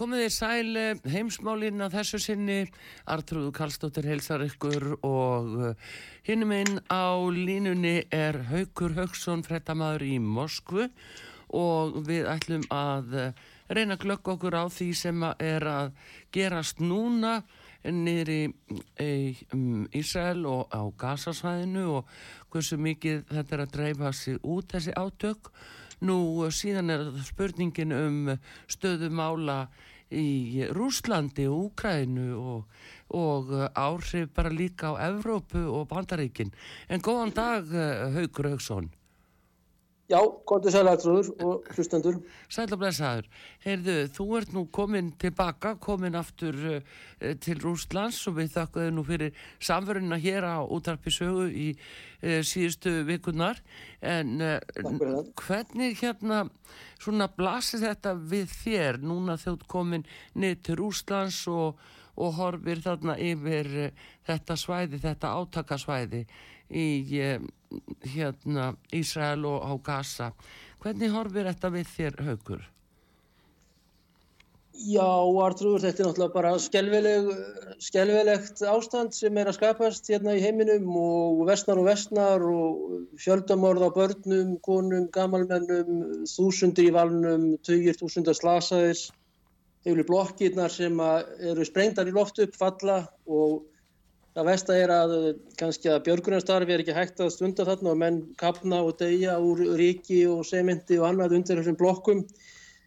Komið þið sæl eh, heimsmálinn að þessu sinni, Artrúðu Kallstóttir helsar ykkur og eh, hinnum inn á línunni er Haugur Haugsson, frettamæður í Moskvu og við ætlum að eh, reyna að glögg okkur á því sem er að gerast núna niður í um, Ísrael og á Gazasvæðinu og hversu mikið þetta er að dreifa sig út þessi átök. Nú síðan er spurningin um stöðumála í Rúslandi og Úkrænu og, og áhrif bara líka á Evrópu og Bandaríkin. En góðan dag, Haugur Haugsson. Já, góðið sælætrúður og hlustendur. Sælablesaður. Heyrðu, þú ert nú komin tilbaka, komin aftur uh, til Rúslands og við þakkaðu nú fyrir samverðina hér á útarpisögu í uh, síðustu vikunar. En uh, hvernig hérna svona blasir þetta við þér núna þjótt komin niður til Rúslands og, og horfir þarna yfir þetta svæði, þetta átakasvæði í eh, hérna, Ísrael og á Gaza. Hvernig horfir þetta við þér haugur? Já, Artrúður, þetta er náttúrulega bara skelveleg, skelvelegt ástand sem er að skapast hérna í heiminum og vestnar og vestnar og fjöldamorð á börnum, konum, gamalmennum, þúsundir í valnum, tögir þúsundar slasaðis, hefur blokkirnar sem eru sprengtar í loft upp, falla og Það vest að er að kannski að björgunarstarfi er ekki hægt að stunda þarna og menn kapna og deyja úr ríki og sementi og annað undir þessum blokkum.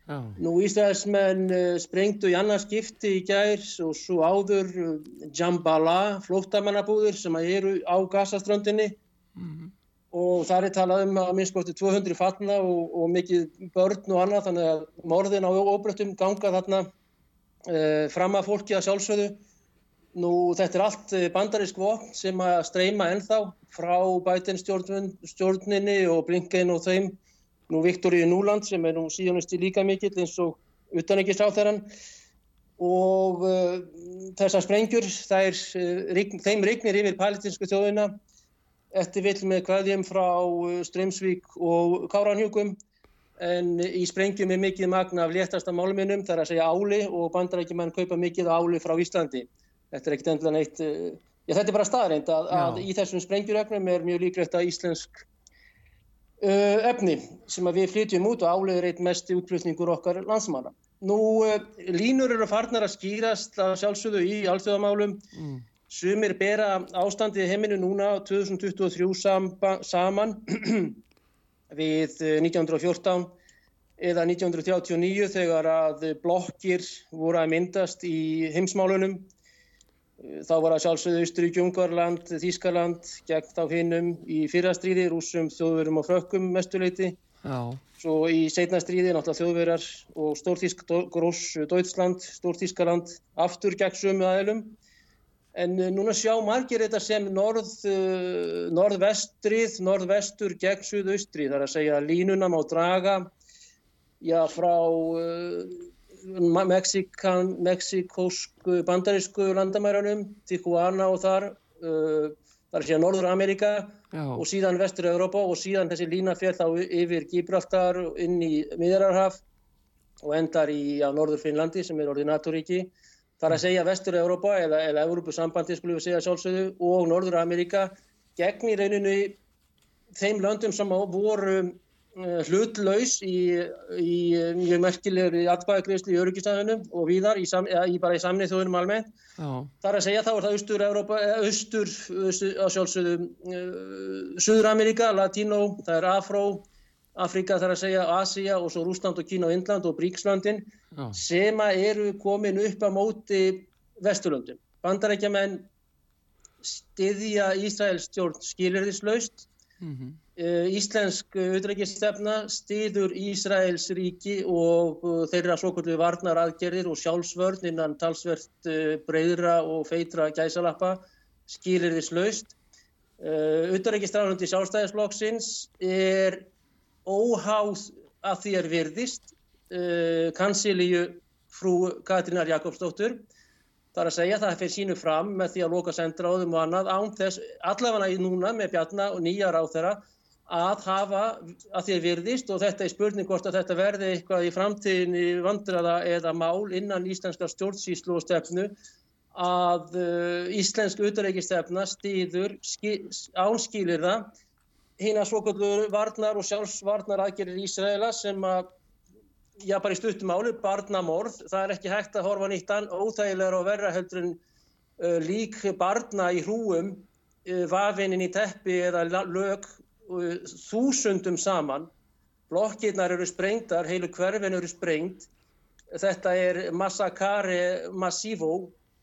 Já. Nú Ísraelsmenn eh, sprengtu í annars skipti í gærs og svo áður eh, Jambala, flóttamannabúðir sem eru á Gazaströndinni mm -hmm. og það er talað um að minnst bótti 200 fatna og, og mikið börn og annað þannig að morðin á óbröttum ganga þarna eh, fram að fólki að sjálfsögðu Nú þetta er allt eh, bandarísk vopn sem að streyma ennþá frá bætinn stjórninni og Blinken og þeim. Nú Viktoríu Núland sem er nú síðanisti líka mikill eins og utanengisáþæran og uh, þessar sprengjur þær, uh, þeim regnir yfir palestinsku þjóðina eftir vill með hvaðjum frá Strömsvík og Káranhjúkum en í sprengjum er mikið magna af léttasta málminum þar að segja áli og bandarækjumann kaupa mikið áli frá Íslandi þetta er ekkert endilega neitt, eh, já þetta er bara staðreind að, að í þessum sprengjurögnum er mjög líklegt að íslensk uh, efni sem að við flytjum út og álegur eitt mest útflutningur okkar landsmanna. Nú uh, línur eru farnar að skýrast að sjálfsögðu í alþjóðamálum, mm. sumir bera ástandið heiminu núna 2023 samba, saman við 1914 eða 1939 þegar að blokkir voru að myndast í heimsmálunum Þá var að sjálfsögðu Ísturík, Jungarland, Þískaland gegn þá hinnum í fyrrastríði, rúsum, þjóðverum og frökkum mestuleiti. Já. Svo í setna stríði náttúrulega þjóðverar og Stórþísk, Grós, Deutschland, Stórþískaland aftur gegn sömu aðeilum. En eh, núna sjá margir þetta sem norð, uh, norðvestrið, norðvestur gegn suðaustrið. Það er að segja línuna má draga já, frá uh, Mexikan, mexikósku bandarísku landamærunum, Tijuana og þar, uh, þar er síðan Norður Amerika Já. og síðan Vestur Europa og síðan þessi lína fér þá yfir Gibraltar inn í Miðjararhaf og endar í já, Norður Finnlandi sem er orðið naturíki. Það er að segja Vestur Europa eða, eða Európusambandi skulum við segja sjálfsögðu og Norður Amerika gegn í rauninu þeim löndum sem voru hlutlaus í, í mjög merkilegri atkvæðagreysli í öryggisæðunum og víðar í, sam, í bara í samnið þjóðunum almennt. Það er að segja þá er það austur, Europa, austur, sjálfsögðu Suður Amerika, Latínó, það er Afró, Afrika það er að segja Asia og svo Rúsland og Kína og Indland og Bríkslandin sem eru komin upp á móti Vesturlöndum. Bandarækjaman stiðja Ísraels stjórn skilirðislaust mm -hmm. Eh, íslensk auðrækistefna stiður Ísraels ríki og eh, þeirra svokullu varnar aðgerðir og sjálfsvörn innan talsvert eh, breyðra og feitra gæsalappa skilir þess laust. Auðrækistráðundi sjálfstæðisflokksins er óháð að því er virðist kansilíu frú Katrínar Jakobsdóttur Það er að segja að það fyrir sínu fram með því að loka sendráðum og annað án þess allavega í núna með bjarnar og nýja ráð þeirra að hafa að því að virðist og þetta er spurning hvort að þetta verði eitthvað í framtíðinni vandraða eða mál innan íslenska stjórnsýslu og stefnu að uh, íslensk auðareikistefna stýður ánskýlir það hinn að svokaldur varnar og sjálfsvarnar aðgerir Ísraela sem að já bara í stuttumáli, barnamorð, það er ekki hægt að horfa nýttan, óþægilegur og verra heldur en uh, lík barna í hrúum, uh, vafininn í teppi eða lög þúsundum saman, blokkirnar eru sprengtar, heilu hverfin eru sprengt, þetta er massakari massífó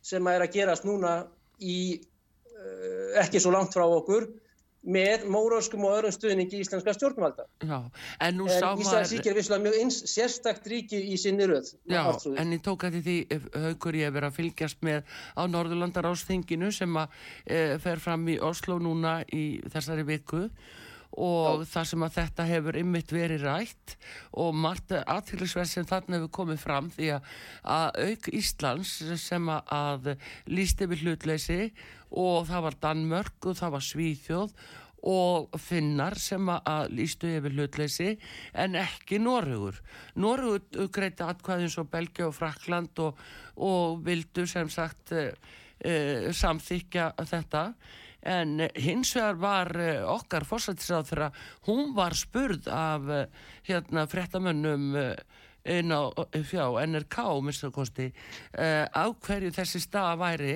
sem er að gerast núna í uh, ekki svo langt frá okkur með móróskum og öðrum stuðningi í Íslenska stjórnvalda. En nú sá maður... Íslands ríkir visslega mjög eins sérstakt ríki í sinni röð. Já, en ég tók að því haugur ég hefur að fylgjast með á Norðurlandar ásþinginu sem að e, fer fram í Oslo núna í þessari viku og það sem að þetta hefur ymmit verið rætt og margt aðtillisverð sem þarna hefur komið fram því að, að auk Íslands sem að lísti við hlutleysi og það var Danmörk og það var Svíþjóð og finnar sem að lístu yfir hlutleysi en ekki Norrögur. Norrögur greiti atkvæðins og Belgia og Frakland og, og vildu sem sagt e, e, samþykja þetta en hins vegar var e, okkar fórsættisáð þegar hún var spurð af hérna frettamönnum inn á fjá, NRK minnstakosti, uh, á hverju þessi stað væri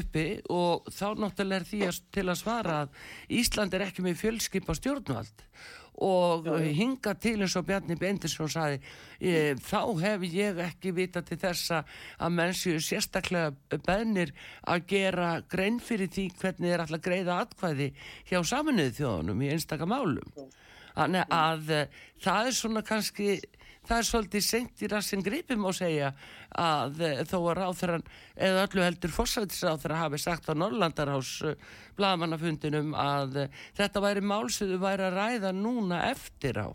uppi. Og þá náttúrulega er því að, til að svara að Ísland er ekki með fjölskypa stjórnvald og hinga til eins og Bjarni Bendisson saði ég, þá hef ég ekki vita til þessa að mennsju sérstaklega beðnir að gera grein fyrir því hvernig er alltaf greiða atkvæði hjá saminuðu þjóðunum í einstakka málum. Þannig að uh, það er svona kannski það er svolítið senkt í rassin gripum og segja að eh, þó að ráþurann eða öllu heldur fórsættisráþurra hafi sagt á Norrlandarhás uh, blagamannafundinum að uh, þetta væri málsöðu væri að ræða núna eftir á.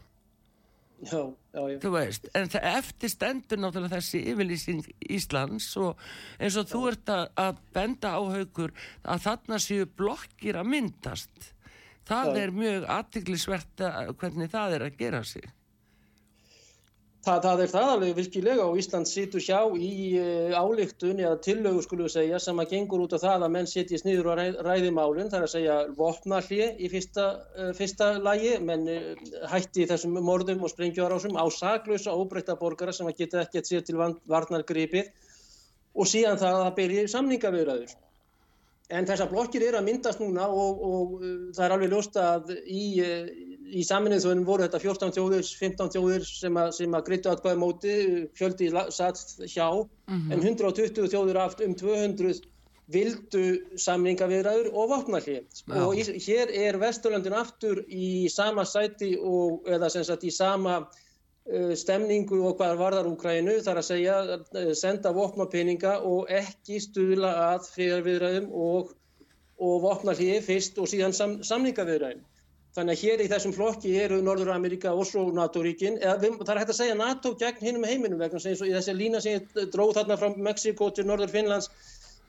Já, já, já. Þú veist, en eftir stendur náttúrulega þessi yfirlýsing Íslands og eins og þú ert að, að benda á haugur að þarna séu blokkir að myndast. Það er mjög aðtiklisvert hvernig það er að gera sig Það, það er það alveg virkilega og Ísland situr hjá í uh, álíktun eða tillögu skulum segja sem að gengur út á það að menn setjast niður og ræð, ræði málun þar að segja vopnalli í fyrsta, uh, fyrsta lagi menn uh, hætti þessum morðum og sprengjuarásum á saglösa óbreyta borgara sem að geta ekkert sér til varnargripið og síðan það að byrja samningavirðaður. En þessar blokkir eru að myndast núna og, og það er alveg ljósta að í í saminnið þjóðunum voru þetta 14 þjóðir, 15 þjóðir sem að, að grittu aðkvæða móti, fjöldi satt hjá, mm -hmm. en 120 þjóðir aft um 200 vildu samningaviðræður og vopnallið. Og í, hér er Vesturlandin aftur í sama sæti og, eða sem sagt í sama uh, stemningu og hvað varðar Úkrænu, þar að segja uh, senda vopnapeninga og ekki stuðla að friðarviðræðum og, og vopnallið fyrst og síðan sam, samningaviðræðum. Þannig að hér í þessum flokki eru Norður-Amerika og svo NATO-ríkin. Það er hægt að segja NATO gegn hinnum heiminum vegna sem í þessi lína sem ég dróð þarna frá Mexiko til Norður-Finnlands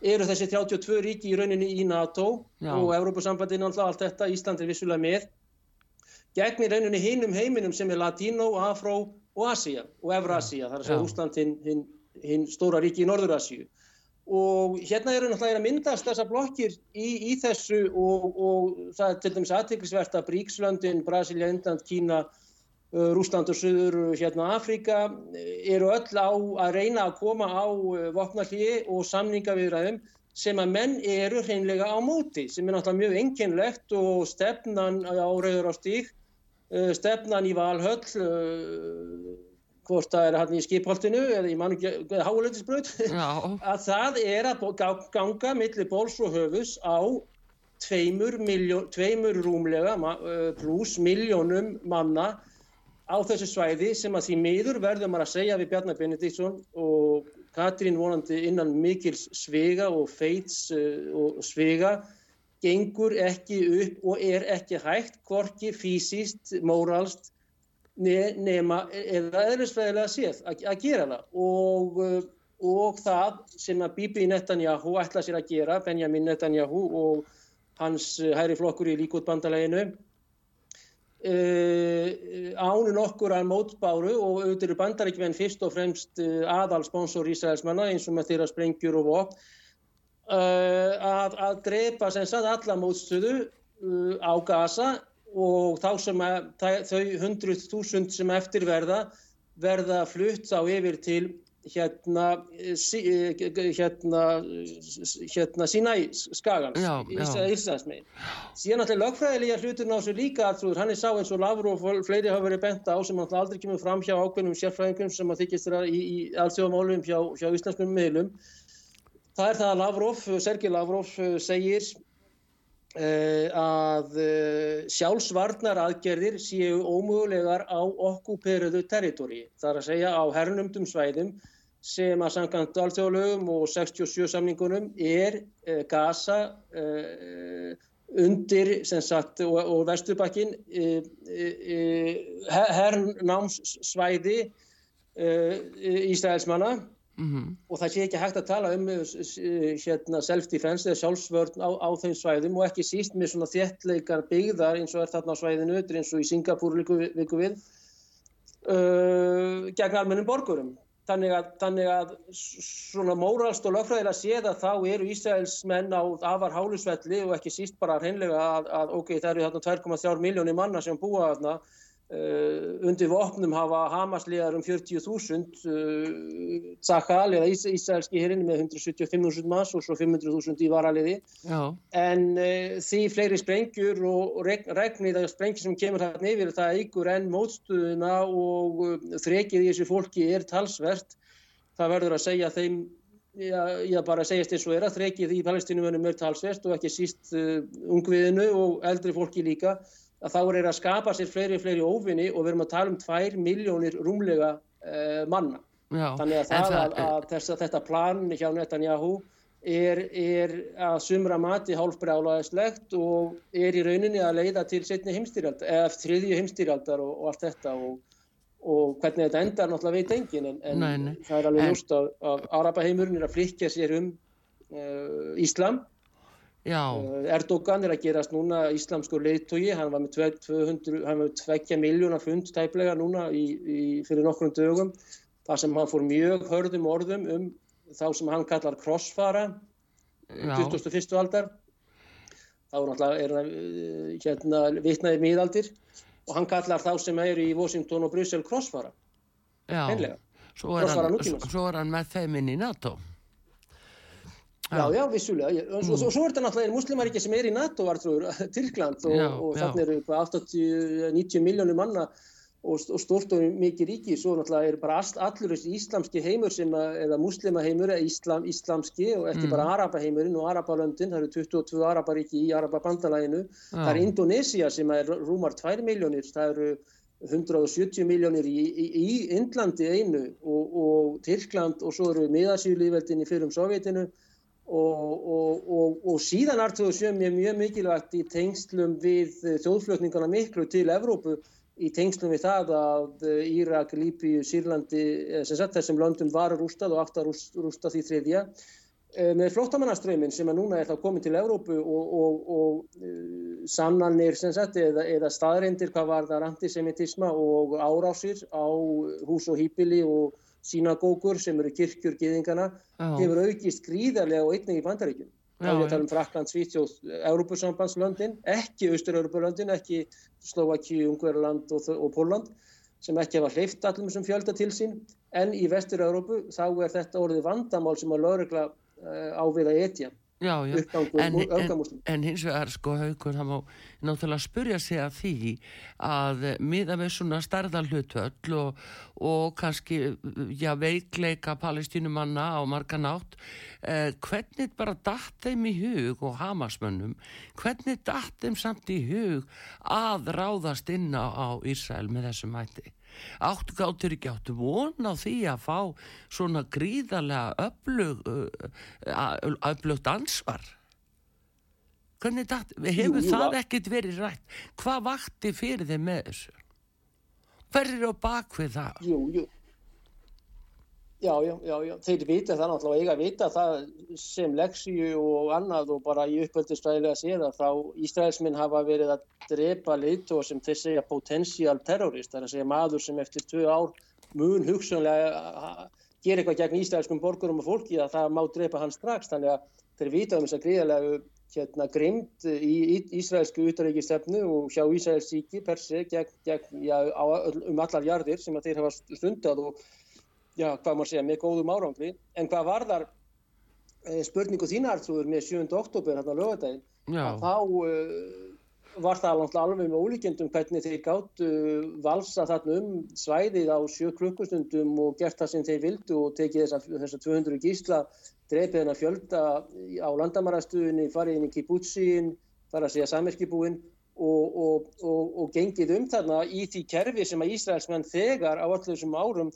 eru þessi 32 ríki í rauninni í NATO Já. og Európa-sambandin og allt þetta, Ísland er vissulega með. Gegn í rauninni hinnum heiminum sem er Latino, Afro og Asia og Evrasía, það er segja Úsland hinn hin, hin stóra ríki í Norður-Asíu. Og hérna eru náttúrulega að myndast þessa blokkir í, í þessu og, og það er til dæmis aðtiklisvert að Bríkslöndin, Brasilia, Indland, Kína, Rúsland og Suður hérna Afrika eru öll á að reyna að koma á uh, vopnallíi og samninga viðræðum sem að menn eru hreinlega á móti sem er náttúrulega mjög enginlegt og stefnan á rauður á stík, stefnan í Valhöll hvort það er hann í skipholtinu eða í ekki háalöndisbröð að það er að ganga millir bóls og höfus á tveimur, miljón, tveimur rúmlega pluss miljónum manna á þessu svæði sem að því miður verður maður að segja við Bjarnar Benediktsson og Katrín vonandi innan mikils svega og feits og svega gengur ekki upp og er ekki hægt, hvorki fysiskt, móralst nema eða eðlisfræðilega séð að, að gera það. Og, uh, og það sem að Bibi Netanyahu ætla sér að gera, Benjamin Netanyahu og hans uh, hæri flokkur í líkotbandaleginu Uh, ánu nokkur að mótbáru og auðvitað eru bandaríkvenn fyrst og fremst uh, aðal sponsor Ísraelsmanna eins og með þeirra sprengjur og vopn að, að drepa sem sagt alla mótstöðu á Gaza og þá sem að þau 100.000 sem eftir verða verða flutt á yfir til hérna hérna hérna sína í skagans Íslandsmein síðan alltaf lögfræðilega hluturinn á þessu líka alltrúður, hann er sá eins og Lavrov og fleiri hafa verið bent á sem alltaf aldrei kemur fram hjá ákveðnum sérfræðingum sem að þykist þeirra í, í allþjóðamálum hjá, hjá íslenskum miðlum það er það að Lavrov, Sergei Lavrov segir Eh, að eh, sjálfsvarnar aðgerðir séu ómögulegar á okkuperuðu territóri. Það er að segja á hernumdum svæðum sem að samkvæmt alþjóðlögum og 67 samningunum er eh, Gaza undir sagt, og, og Vesturbakkin hernámssvæði Ísraelsmanna Mm -hmm. og það sé ekki hægt að tala um uh, uh, hérna, self-defense eða sjálfsvörn á, á þeim svæðum og ekki síst með svona þéttleikar byggðar eins og er þarna á svæðinu eins og í Singapúr viku við uh, gegn almennum borgurum þannig að, þannig að svona móralst og lögfræðilega séð að þá eru Ísraels menn á afar hálusvelli og ekki síst bara hreinlega að, að ok, það eru þarna 2,3 miljónir manna sem búa þarna undir vopnum hafa Hamas-legar um 40.000 uh, Zahal eða Ís Ísraelski hérinn með 175.000 mass og svo 500.000 í varaliði. En uh, því fleiri sprengjur og, regnir að sprengjur sem kemur þarna yfir það eigur enn mótstuðuna og þrekið í þessu fólki er talsvert. Það verður að segja þeim já, já bara að segjast eins og er að þrekið í palestinumönum er talsvert og ekki síst uh, ungviðinu og eldri fólki líka að þá er að skapa sér fleiri og fleiri óvinni og við erum að tala um tvær miljónir rúmlega uh, manna. Já, Þannig að, það, það, að, að þess, þetta plan hjá Netanyahu er, er að sumra mati hálfbrjálaðislegt og er í rauninni að leiða til setni heimstýrjaldar, eða þriðju heimstýrjaldar og, og allt þetta og, og hvernig þetta endar náttúrulega veit engin en, en nei, nei. það er alveg ljúst að, að Arapaheimurinn er að flikja sér um uh, Íslam Erdogan er að gerast núna íslamskur leiðtogi, hann var með 200, hann var með 2 miljónar fund tæplega núna í, í, fyrir nokkrum dögum, þar sem hann fór mjög hörðum orðum um þá sem hann kallar krossfara, 21. aldar, þá er það uh, hérna, vitnaðið miðaldir. Og hann kallar þá sem eru í Washington og Brussel krossfara, hennilega, krossfara nútímans. Svo er hann með þeim inn í NATO. Já, já, vissulega. Og mm. svo, svo er þetta náttúrulega muslimaríkja sem er í NATO, vartrúður, Tyrkland og, og þannig eru 80-90 miljónir manna og, og stort og mikið ríki. Svo náttúrulega er bara allur þessi íslamski heimur sem að, eða muslimaheimur eða íslam, íslamski og ekki mm. bara arabaheimurinn og arabalöndin. Það eru 22 arabaríki í arababandalæginu. Það er Indonesia sem er rúmar 2 miljónir. Það eru 170 miljónir í, í, í Indlandi einu og, og Tyrkland og svo eru miðasíulíðveldinni fyrir um Sovjetinu og, og, og síðan artuðu sem er mjög mikilvægt í tengslum við þjóðflutningana miklu til Evrópu í tengslum við það að Írak, Líbíu, Sýrlandi, sem sagt þessum löndum var rústað og aftar rústað því þriðja með flóttamannaströymin sem að núna er þá komið til Evrópu og, og, og sannanir sagt, eða, eða staðreindir hvað var það antisemitisma og árásir á hús og hýpili og sínagókur sem eru kirkjur giðingana oh. hefur aukist gríðarlega og einnig í bandaríkjum. Þá er það um Frakland, Svítjóð, Európusambandslöndin, ekki Austur-Európulöndin, ekki Slovaki, Ungverðarland og, og Póland sem ekki hafa hleyft allum sem fjölda til sín en í Vestur-Európu þá er þetta orðið vandamál sem að lögregla uh, á við að etja. Já, já, en, en, en hins vegar sko haugur, það má náttúrulega spurja sig að því að miða með svona starðal hlutvöll og, og kannski já, veikleika palestínumanna á marga nátt eh, hvernig bara dætt þeim í hug og hamasmönnum, hvernig dætt þeim samt í hug að ráðast inn á Ísrael með þessum hætti áttu gáttur ekki áttu von á því að fá svona gríðarlega öflug, öflugt ansvar? Hvernig þetta hefur jú, það ekkert verið rætt? Hvað vakti fyrir þeim með þessu? Hver er á bakvið það? Jú, jú Já, já, já, já, þeir vita það náttúrulega eiga að vita það sem Lexíu og annað og bara í uppöldistræðilega séða þá Ísraelsminn hafa verið að drepa leitu og sem þeir segja potensial terrorist, það er að segja maður sem eftir tvö ár mun hugsunlega gera eitthvað gegn ísraelskum borgurum og fólki að það má drepa hann strax, þannig að þeir vita um þess að gríðarlega hérna grimd í ísraelsku utaríkistefnu og hjá Ísraelsíki per se gegn, gegn já, á, um allar jarðir sem að þeir hafa stundað og já, hvað maður segja, með góðum árangri en hvað varðar e, spurningu þínartrúður með 7. oktober hérna lögadaginn, þá e, var það alveg með ólíkjendum hvernig þeir gáttu valsa þarna um svæðið á 7 klukkustundum og gert það sem þeir vildu og tekið þessar þessa 200 gísla dreipið hennar fjölda á landamarastuðinni, farið inn í kibútsiðin, þar að segja samerkibúin og, og, og, og gengið um þarna í því kerfi sem að Ísraelsmenn þegar á allir þessum árum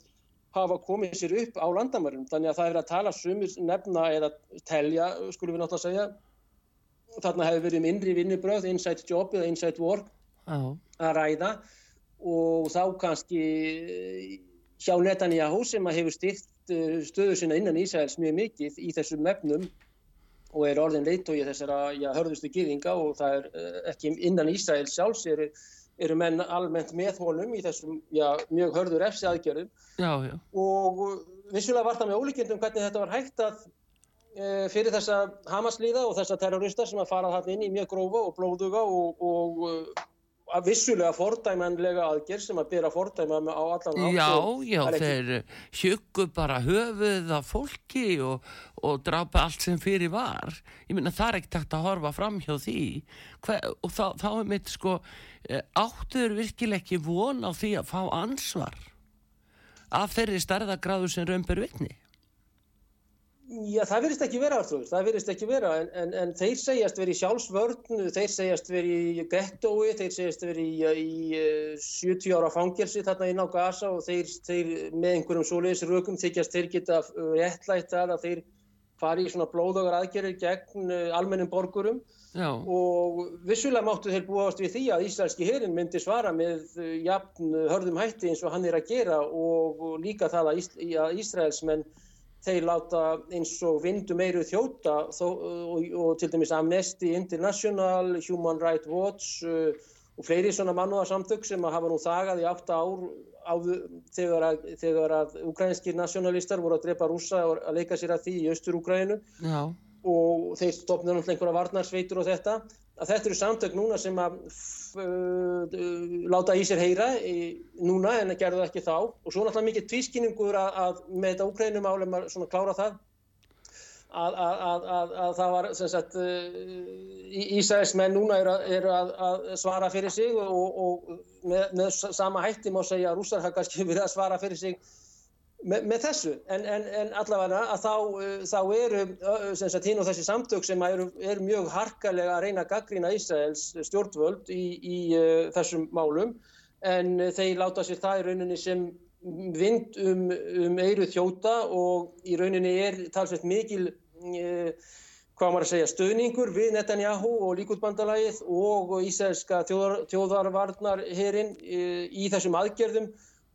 hafa komið sér upp á landamærum. Þannig að það er að tala sumir nefna eða telja, skulum við náttúrulega segja. Þarna hefur verið um innri vinnubröð, inside job eða inside work oh. að ræða og þá kannski eh, hjá Netanyahu sem að hefur styrt eh, stöðu sinna innan Ísæls mjög mikið í þessum mefnum og er orðin leitói þessara já, hörðustu gýringa og það er eh, ekki innan Ísæls sjálfs eru eru menn almennt með honum í þessum já, mjög hörður efsi aðgerðum. Já, já. og vissulega var það með ólíkjendum hvernig þetta var hægt að e, fyrir þessa Hamaslíða og þessa terrorista sem að fara þarna inn í mjög grófa og blóðuga og, og að vissulega fordæmanlega aðgerð sem að byrja fordæma á allan átt Já, já, þeir hjöggu bara höfuð af fólki og, og drapa allt sem fyrir var. Ég minna það er ekkert að horfa fram hjá því. Hver, og þá, þá er mitt sko eh, áttur virkileg ekki von á því að fá ansvar af þeirri starðagráðu sem raunber vitni? Já, það verðist ekki vera aftur, það verðist ekki vera, en, en, en þeir segjast verið í sjálfsvörn, þeir segjast verið í gettói, þeir segjast verið í, í 70 eh, ára fangelsi þarna inn á Gaza og þeir, þeir með einhverjum svoleiðis rökum þykjast þeir geta réttlætt að þeir fari í svona blóðagar aðgerðir gegn eh, almennum borgurum Já. og vissulega máttu þeir búast við því að Ísraelski herin myndi svara með eh, jafn hörðum hætti eins og hann er að gera og líka það að, Ís, að Ísraelsmenn þeir láta eins og vindu meiru þjóta þó, og, og til dæmis Amnesty International, Human Rights Watch uh, og fleiri svona mannúðarsamtök sem hafa nú þagað í átta ár áður, þegar að, þegar að ukrainskir nationalistar voru að drepa rúsa og að leika sér að því í austur-Ukraínu og þeir stopnum náttúrulega einhverja varnarsveitur og þetta. Að þetta eru samtök núna sem að láta í sér heyra í, núna en að gerðu ekki þá. Og svo náttúrulega mikið tvískinningur að, að með þetta úkrænum álum að klára það að, að, að það var sagt uh, Ísæðismenn núna eru er að svara fyrir sig og, og með, með sama hætti má segja að rússar hafa kannski verið að svara fyrir sig með, með þessu. En, en, en allavega að þá, uh, þá eru uh, hinn og þessi samtök sem eru, eru mjög harkalega að reyna að gaggrína Ísraels stjórnvöld í, í uh, þessum málum. En þeir láta sér það í rauninni sem vind um, um eiru þjóta og í rauninni er talsveit mikil hvað maður að segja, stöðningur við Netanyahu og líkútbandalagið og ísælska þjóðar, þjóðarvarnar hérinn í þessum aðgerðum.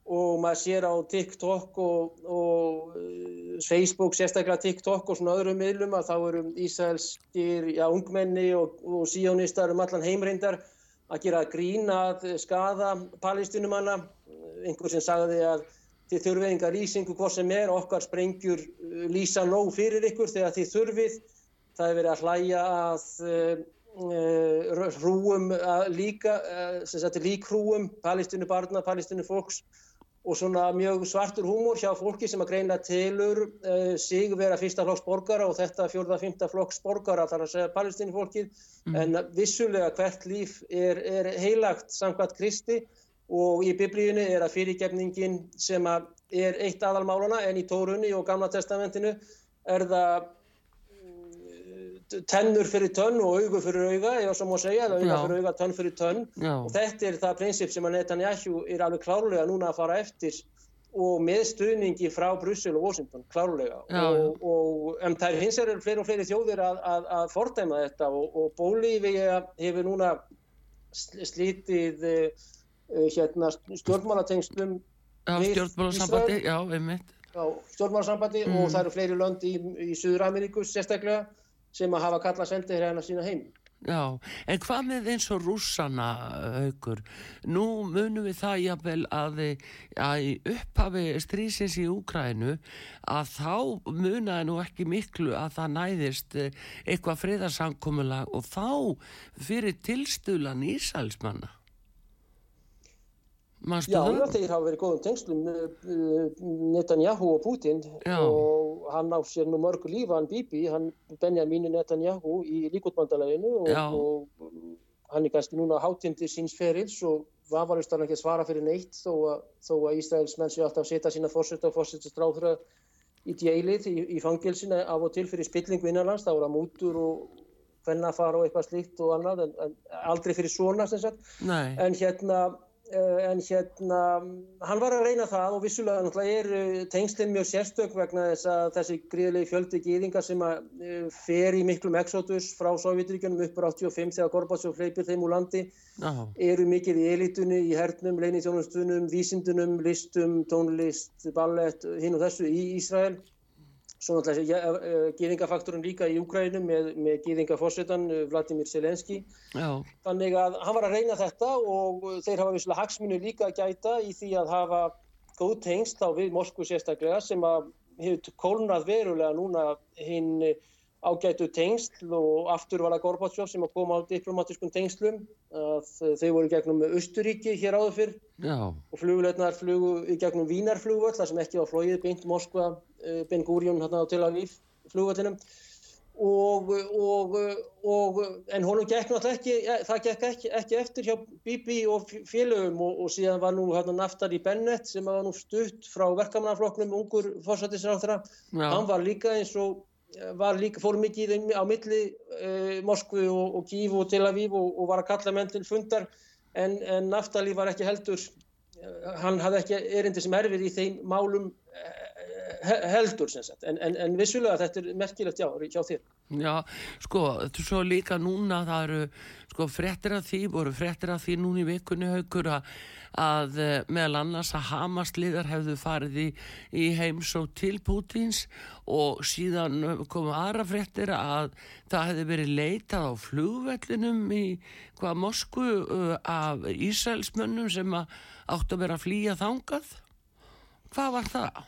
Og maður sér á TikTok og, og Facebook, sérstaklega TikTok og svona öðrum miðlum að þá eru ísælskir, já, ungmenni og, og síónistar um allan heimrindar að gera grínað skada palestinumanna, einhver sem sagði að þið þurfið enga lýsingu hvort sem er, okkar sprengjur uh, lýsa nóg fyrir ykkur þegar þið þurfið, það er verið að hlæja að uh, uh, hrúum að líka, uh, sem sagt líkhrúum, palestinu barna, palestinu fólks og svona mjög svartur húmor hjá fólki sem að greina tilur uh, sig vera fyrsta flokks borgara og þetta fjórða, fymta flokks borgara þar að segja palestínu fólkið mm. en vissulega hvert líf er, er heilagt samkvæmt Kristi og í biblíunni er að fyrirgefningin sem að er eitt aðalmálana en í Tórunni og Gamla testamentinu er það tennur fyrir tönn og augu fyrir auga, eða sem má segja, eða auga fyrir auga, tönn fyrir tönn. Já. og þetta er það prinsip sem að Netanyahu er alveg klárlega núna að fara eftir og með stuðningi frá Brussel og Washington, klárlega. Og, og en það er hins vegar fleiri og fleiri þjóðir að, að, að fordæma þetta og, og Bólífið hefur núna slítið hérna, stjórnmálatengslum stjórnmálasambandi, já, einmitt stjórnmálasambandi mm. og það eru fleiri lönd í, í Suður Ameríku sérstaklega sem að hafa kalla sendið hérna sína heim. Já, en hvað með eins og rússana aukur? Nú munum við það jáfnvel að, að í upphafi strísins í Úkrænu að þá munaði nú ekki miklu að það næðist eh, eitthvað friðarsankomulag og þá fyrir tilstulan Ísælsmanna. Já, já, þeir hafa verið góðum tengslum Netanyahu og Putin já. og hann á sér nú mörgu lífa hann Bibi, hann Benjamin Netanyahu í líkotbandaleginu og, og hann er kannski núna hátindir síns ferils og vafarist hann ekki að svara fyrir neitt þó að, þó að Ísraels menn sé alltaf að setja sína fórsett og fórsettstráðra í djælið í, í fangilsina af og til fyrir spillingu innanlands, þá er það mútur og hvennafar og eitthvað slíkt og annað en, en aldrei fyrir svona sem sagt. En hérna en hérna, hann var að reyna það og vissulega náttúrulega er tengslinn mjög sérstök vegna þess að þessi gríðilegi fjöldi gýðingar sem að eh, fer í miklum exodus frá Sovjetríkjunum uppur 85 þegar Gorbatsjóf hleypir þeim úr landi Aha. eru mikið í elitunni, í hernum, leinitjónustunum, vísindunum, listum, tónlist, ballett, hinn og þessu í Ísrael Svo náttúrulega uh, gýðingafaktorinn líka í Úkrænum með, með gýðingafórsetan uh, Vladimir Selenski. Já. Þannig að hann var að reyna þetta og þeir hafa visslega hagsminu líka að gæta í því að hafa góð tengst á við Moskvu sérstaklega sem að hefur kólnað verulega núna hinn ágætu tengsl og aftur var það Gorbatsjóf sem að koma á diplomatiskum tengslum að þau voru gegnum Östuríki hér áður fyrr Já. og flugleitnar flugu í gegnum Vínarflugvöld þar sem ekki var flóið beint Moskva, eh, Ben Gurion hérna á Tel Aviv flugvöldinum og, og, og en honum gekk náttúrulega ekki, það gekk ekki, ekki eftir hjá Bibi og félögum og, og síðan var nú hérna Naftali Bennett sem var nú stutt frá verkamannafloknum ungur fórsættisráþra, hann var líka eins og var líka, fór mikið á milli uh, Moskvu og, og Kív og Tel Aviv og, og var að kalla menn til fundar en, en Naftali var ekki heldur uh, hann hafði ekki erindi sem erfið í þeim málum heldur sem sagt en, en, en vissulega þetta er merkilegt já, hjá þér Já, sko, svo líka núna það eru sko frettir af því voru frettir af því núna í vikunni haugur að að eh, meðal annars að Hamasliðar hefðu farið í, í heims og til Pútins og síðan komu aðra fréttir að það hefði verið leitað á flugvellinum í hvað Moskvu uh, af Ísælsmönnum sem áttu að vera að flýja þangað. Hvað var það?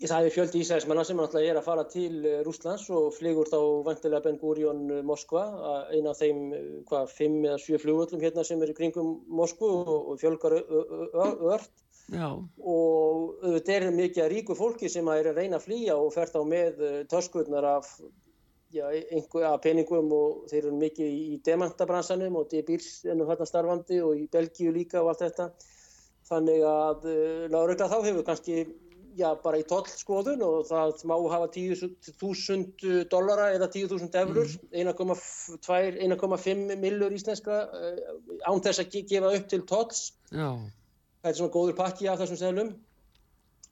Það er fjöldi Ísæðismanna sem náttúrulega er að fara til eh, Rúslands og flygur þá vantilega Ben Gurion eh, Moskva, eina af þeim eh, hvað, fimm eða sjö flugvöldum hérna sem er í kringum Moskvu og, fjölgar ört Já. og þetta er mikið ríku fólki sem er að reyna að flýja og fer þá með törskurnar af, já, einhver, af peningum og þeir eru mikið í demantabransanum og þetta er bílsennum hérna starfandi og í Belgíu líka og allt þetta þannig að Láraugla þá hefur kannski já, bara í tollskoðun og það má hafa 10.000 dollara eða 10.000 eurur, mm. 1,5 millur íslenska án þess að gefa upp til tolls. Já. Það er svona góður pakki af þessum seglum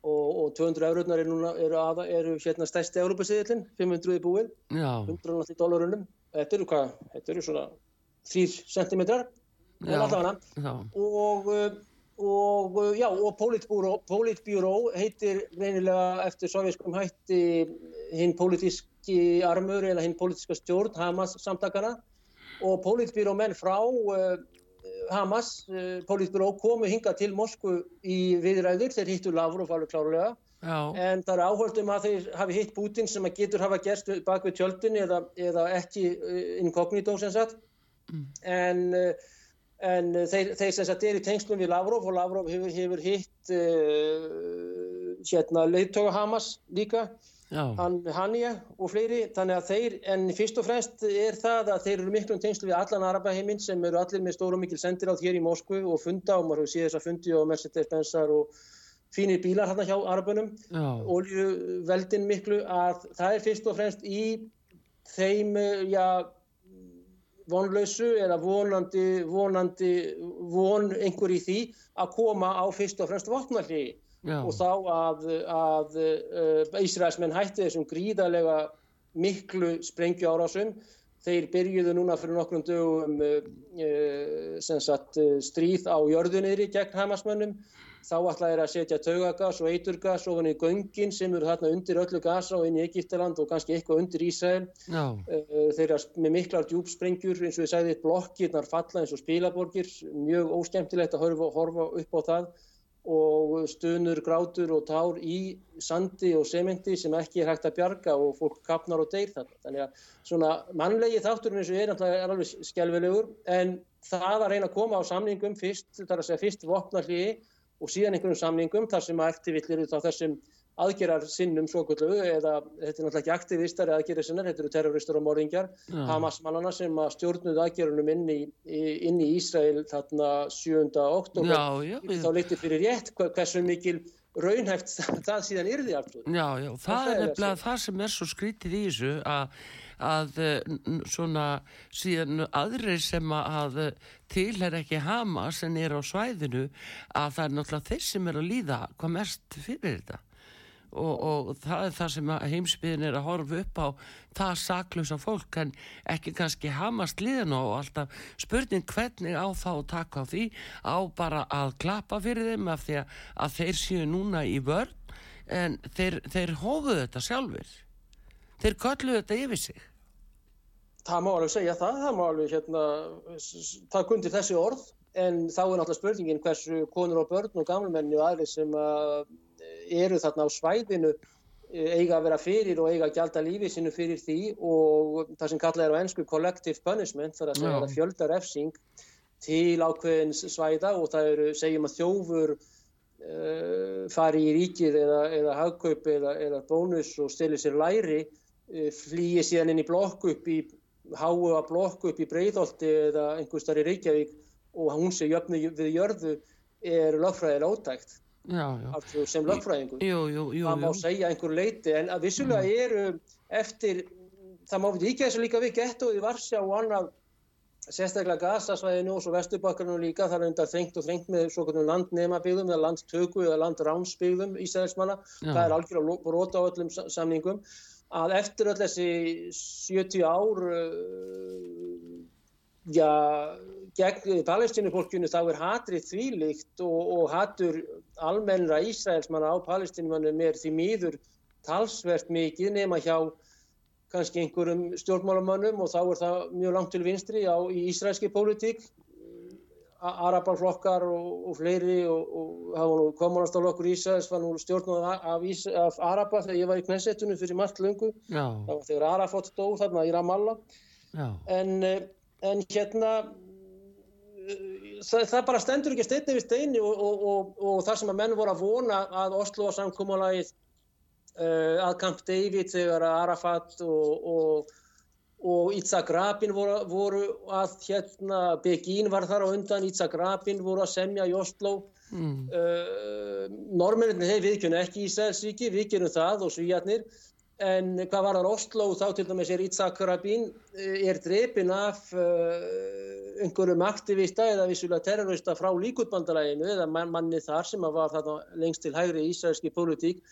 og, og 200 eururnar eru, eru, eru hérna stærsti Európa-siðillin, 500 í búið, Já, 100 í dólarunum. Þetta eru hvað? Þetta eru svona 3 cm Já. Og, uh, og uh, já, og Politbúró, heitir reynilega eftir sovjaskum hætti hinn politíski armur eða hinn politíska stjórn Hamas samtakana og Politbúró menn frá uh, Hamas, uh, Politbúró komu hinga til Moskvu í viðræður, þeir hittu Lavrov alveg klárlega. Já, en það er áhört um að þeir hafi hitt Putin sem að getur hafa gerst bak við tjöldin eða, eða ekki inkognito sem sagt. En, uh, en þeir, þeir sem sagt er í tengslum við Lavrov og Lavrov hefur, hefur hitt uh, hérna leiðtoga Hamas líka. Hann, Hanja og fleiri. Þannig að þeir, en fyrst og fremst er það að þeir eru miklum tengslu við allan Arabaheiminn sem eru allir með stóru og mikil sendir átt hér í Moskvu og funda og maður hefur séð þess að fundi og Mercedes-Benzar og fínir bílar hérna hjá Arabunum. Oljuveldin miklu að það er fyrst og fremst í þeim eh, já, vonlausu eða vonandi, vonandi von einhver í því að koma á fyrst og fremst vopnalliði já, og þá að, að uh, Ísraelsmenn hætti þessum gríðarlega miklu sprengjuárásum. Þeir byrjuðu núna fyrir nokkrum dögum uh, uh, sem sagt, uh, stríð á jörðunniðri gegn Hamasmönnum. Þá ætlaði þeir að setja taugagas og eiturgas ofan í göngin sem eru þarna undir öllu gasa og inn í Egiptaland og kannski eitthvað undir Ísrael. já, Uh, þeir eru með miklar djúpsprengjur eins og ég sagði, blokkirnar falla eins og spilaborgir, mjög óskemmtilegt að horfa, horfa upp á það og stunur, grátur og tár í sandi og sementi sem ekki er hægt að bjarga og fólk kapnar og deyr þarna. Þannig að svona mannlegi þátturinn eins og er náttúrulega er alveg skelvilegur en það að reyna að koma á samningum fyrst, þar að segja fyrst vopnarliði og síðan einhverjum samningum þar sem að eftirvillir út á þessum aðgerar sinnum svokvöldu eða þetta er náttúrulega ekki aktivistar eða aðgerar sinnar, þetta eru terroristar og morðingjar Já. Hamas-mannana sem að stjórnuðu aðgerunum inn í, inn í Ísrael þarna 7. oktober já, já, þá litið fyrir rétt hversu mikil raunhæft það síðan yrði aftur. Já, já, það það er nefnilega það sem er svo skrítið í þessu að, að eh, svona síðan aðrir sem að eh, tilher ekki Hamas en er á svæðinu að það er náttúrulega þeir sem er að líða hvað mest fyrir þetta. Og, og það er það sem heimsbyðin er að horfa upp á það saklausa fólk en ekki kannski Hamas liðan og alltaf spurning hvernig á þá að taka á því á bara að klappa fyrir þeim af því að þeir séu núna í vörn en þeir, þeir hófuðu þetta sjálfur þeir kölluðu þetta yfir sig. Það má alveg segja það, það má alveg hérna, taka undir þessi orð, en þá er náttúrulega spurningin hversu konur og börn og gamlumenni og aðri sem uh, eru þarna á svæðinu eh, eiga að vera fyrir og eiga að gjalda lífi sinu fyrir því og það sem kallað er á ennsku collective punishment, þar að segja að fjölda refsing til ákveðins svæða og það eru, segjum að þjófur uh, fari í ríkið eða, eða hagkaup eða, eða bónus og steli sér læri flýi síðan inn í blokk upp í háu að blokk upp í Breiðolti eða einhver starf í Reykjavík og hún sé jöfnu við jörðu er lögfræðilega ótækt. Já, já, sem jú, það má segja einhver leiti en að vissulega eru eftir það má við ekki þessu líka við gettóði Varsjá og annað sérstaklega gasasvæðinu og svo vesturbakkarinu líka það er undar þrengt og þrengt með svo kvörnum landnemabyggðum eða landtöku eða landránsbyggðum Ísraelsmanna, Já. það er algjörlega brota á öllum sa- samningum að eftir öll þessi 70 ár uh, já, gegn palestínufólkinu þá er hatrið þvílíkt og, og hatur almennra Ísraelsmanna á palestínumannum er því miður talsvert mikið nema hjá kannski einhverjum stjórnmálamönnum og þá er það mjög langt til vinstri á, í ísraelski pólitík arabalflokkar og, og fleiri og, og það var nú kommunastálokkur Ísraels var nú stjórnað af, af Araba þegar ég var í Knessetunum fyrir margt löngu. Já, það var þegar Arafat dó þarna í Ramallah. Já, en, eh, en hérna eh, það, það bara stendur ekki steinni við steini og, og, og, og það sem að menn voru að vona að Oslo samkúmalagið uh, að Camp David þegar Arafat og, og, og Itzhak Rabin voru, voru að hérna Begin var þar á undan Itzhak Rabin voru að semja í Oslo. Mm, uh, normenninni þeir viðkjöna ekki Ísraelsríki, við gerum það og svíjarnir En hvað var það Oslo þá til dæmis er Itzhak Rabin er drepin af uh, einhverjum aktivista eða vissulega terrorista frá líkutbandalæginu eða manni þar sem var þarna lengst til hægri í Ísraelski pólitík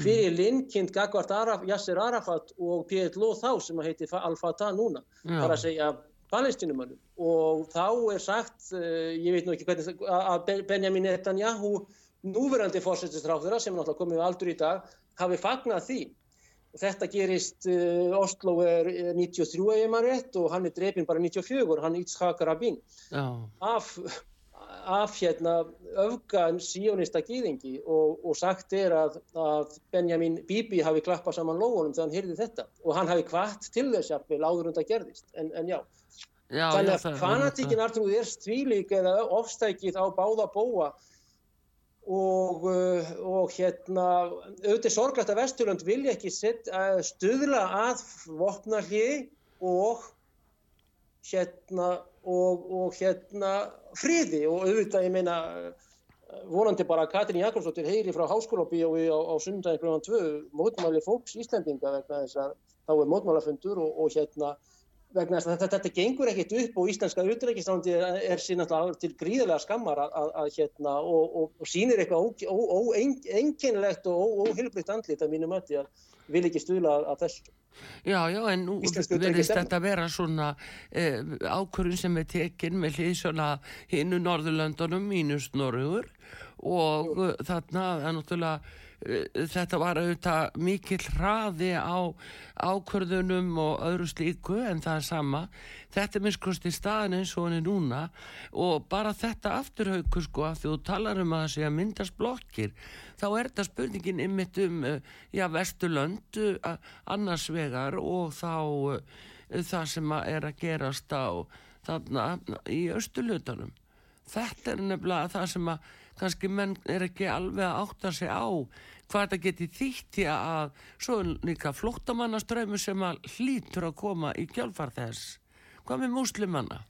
fyrir linnkind Gagvart Araf, Yasser Arafat og PLO þá sem heiti Al-Fatah núna, þar að segja palestinumannum og þá er sagt, uh, ég veit nú ekki hvernig, að Benjamin Netanyahu núverandi fórsetistráþura sem er náttúrulega komið við aldur í dag, hafi fagnat því. Og þetta gerist, uh, Oslo er 93 ef maður rétt og hann er drefin bara 94, hann Yitzhak Rabin. Af, af hérna öfgan síjónista gýðingi og, og sagt er að, að Benjamin Bibi hafi klappað saman lógunum þegar hann heyrði þetta. Og hann hafi kvart til þess að áður undan gerðist, en, en já. Já, Þannig að fanatíkin Artrúð er stvílík eða ofstækið á báða bóa og, uh, og hérna auðvitað sorglætt að Vesturland vilja ekki uh, stuðla að vopnarliði og hérna og, og hérna friði og auðvitað ég meina vonandi bara að Katrín Jakobsdóttir heyri frá háskólabíói á, á sundagin kl. 2 mótmáli fólks Íslandinga vegna þess að þá er mótmálafundur og, og hérna vegna þess að þetta, þetta gengur ekkert upp og íslenska utrækisándi er, síðan til gríðarlega skammar að, að, að hérna og, og, og sínir eitthvað óeinkennilegt og óhilbriðt andlit að mínum ötti að vil ekki stuðla að þessu. Já, já, en nú verðist þetta vera svona eh, ákvörðun sem er tekinn með hlið svona hinnu Norðurlöndunum mínus Norrögur og Jú. þarna er náttúrulega Eh, þetta var auðvitað mikill hraði á ákvörðunum og öðru slíku en það er sama. Þetta er minnskosti staðin eins og hann er núna. Og bara þetta afturhauku sko að þú talar um að það sé að myndast blokkir þá er þetta spurningin ymmit um eh, já vesturlönd eh, annars vegar og þá það sem er að gerast á þarna í östulutanum þetta er nefnilega það sem að kannski menn er ekki alveg að átta sig á hvað þetta geti þýtt í að svo líka flóttamannaströymur sem að hlýtur að koma í kjálfar þess. Hvað með múslimanna?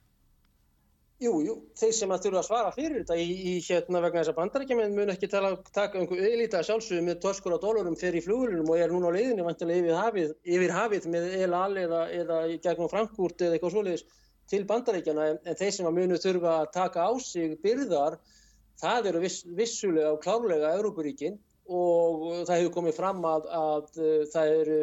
Jú, jú, þeir sem að þurfa að svara fyrir þetta í, í hérna vegna þess að bandarækjumenn mun ekki tala, taka einhver auðlítið sjálfsögum með törskur á dólarum fyrir í flugulunum og er núna á leiðinni vantilega yfir hafið, yfir hafið með El Al eða, eða gegnum Frankúrt eða eitthvað svoleiðis til bandarækjana en, en þeir sem að munu þurfa að taka á sig byrðar það eru viss, vissulega og klárlega Európaríkinn og það hefur komið fram að, að uh, það eru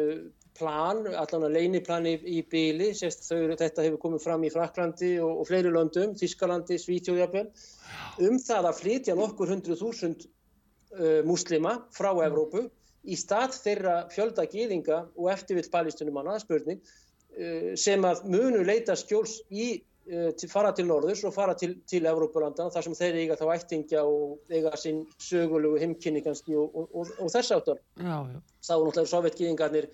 plan, allan að leiniplan í, í þau, þetta hefur komið fram í Fraklandi og, og fleiri löndum, Þískalandi, Svítjóðjafel, um það að flytja nokkur hundru þúsund uh, muslima frá Evrópu í stað þeirra fjölda gýðinga og eftirvill palestinumanna, spurning, uh, sem að munu leita skjóls í Eh, til, fara til norðurs og fara til, til Evrópulandana þar sem þeir eiga þá ættingja og eiga sín sögulegu heimkynni kannski og, og, og, og þess áttar. Þá er náttúrulega sovjetgýðingarnir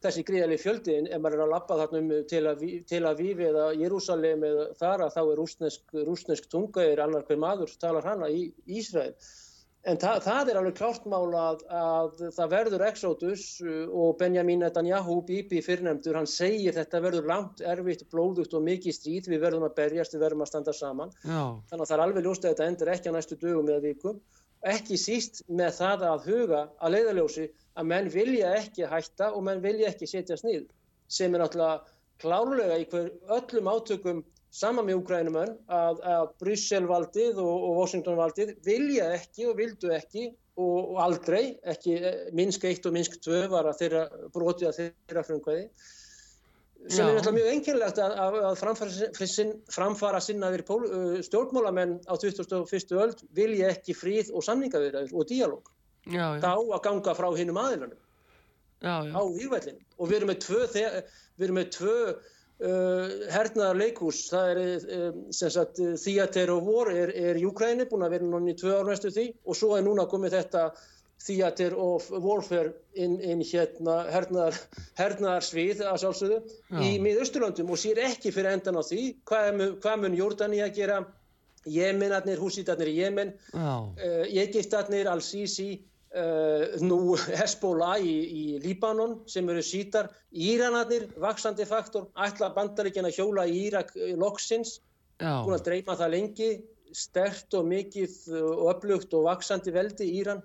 þessi gríðarlega fjöldi en ef maður er að lappa þarna um til að Vífi eða Jérúsalem eða þar að þá er rúsnesk, rúsnesk tunga er annar hver maður talar hana í Ísrael. En það, það er alveg klárt mála að, að það verður Exodus uh, og Benjamin Netanyahu, Bibi fyrrnemdur, hann segir þetta verður langt, erfitt, blóðugt og mikið stríð, við verðum að berjast, við verðum að standa saman. Já. Þannig að það er alveg ljóst að þetta endur ekki á næstu dögum eða vikum. Ekki síst með það að huga að leiðaljósi að menn vilja ekki hætta og menn vilja ekki setja snið sem er náttúrulega klárlega í hver öllum átökum sama með Ukrænumönn að, að Brysselvaldið og, og Washingtonvaldið vilja ekki og vildu ekki og, og aldrei, ekki eh, Minsk 1 og Minsk 2 var að þeirra brotið að þeirra frumkvæði sem Já. er náttúrulega mjög enginlegt að, að framfara, sin, framfara sinnaðir uh, stjórnmálamenn á 2001. öld vilja ekki fríð og samningavirðar og díalóg. Þá að ganga frá hinnum aðilunum á výrvællin og við erum með tvö, við erum með tvö hernaðar leikús, það er um, sem sagt Theater of War er, er Júkræni, búin að vera núna í tvö ár næstu því og svo er núna komið þetta Theater of Warfare inn, inn hérna hernaðar, hernaðar svið að sjálfsögðu Já. í miðausturlöndum og sér ekki fyrir endan á því hvað, hvað mun Jordani að gera Jemenarnir, húsítarnir í Jemen uh, Egyptarnir, Al-Sisi nú Hezbollah í, í Líbanon sem eru sítar Íranarnir, vaksandi faktor ætla bandaríkjan að hjóla í Írak eh, loksins, búin að dreyma það lengi stert og mikið og upplugt og vaksandi veldi Íran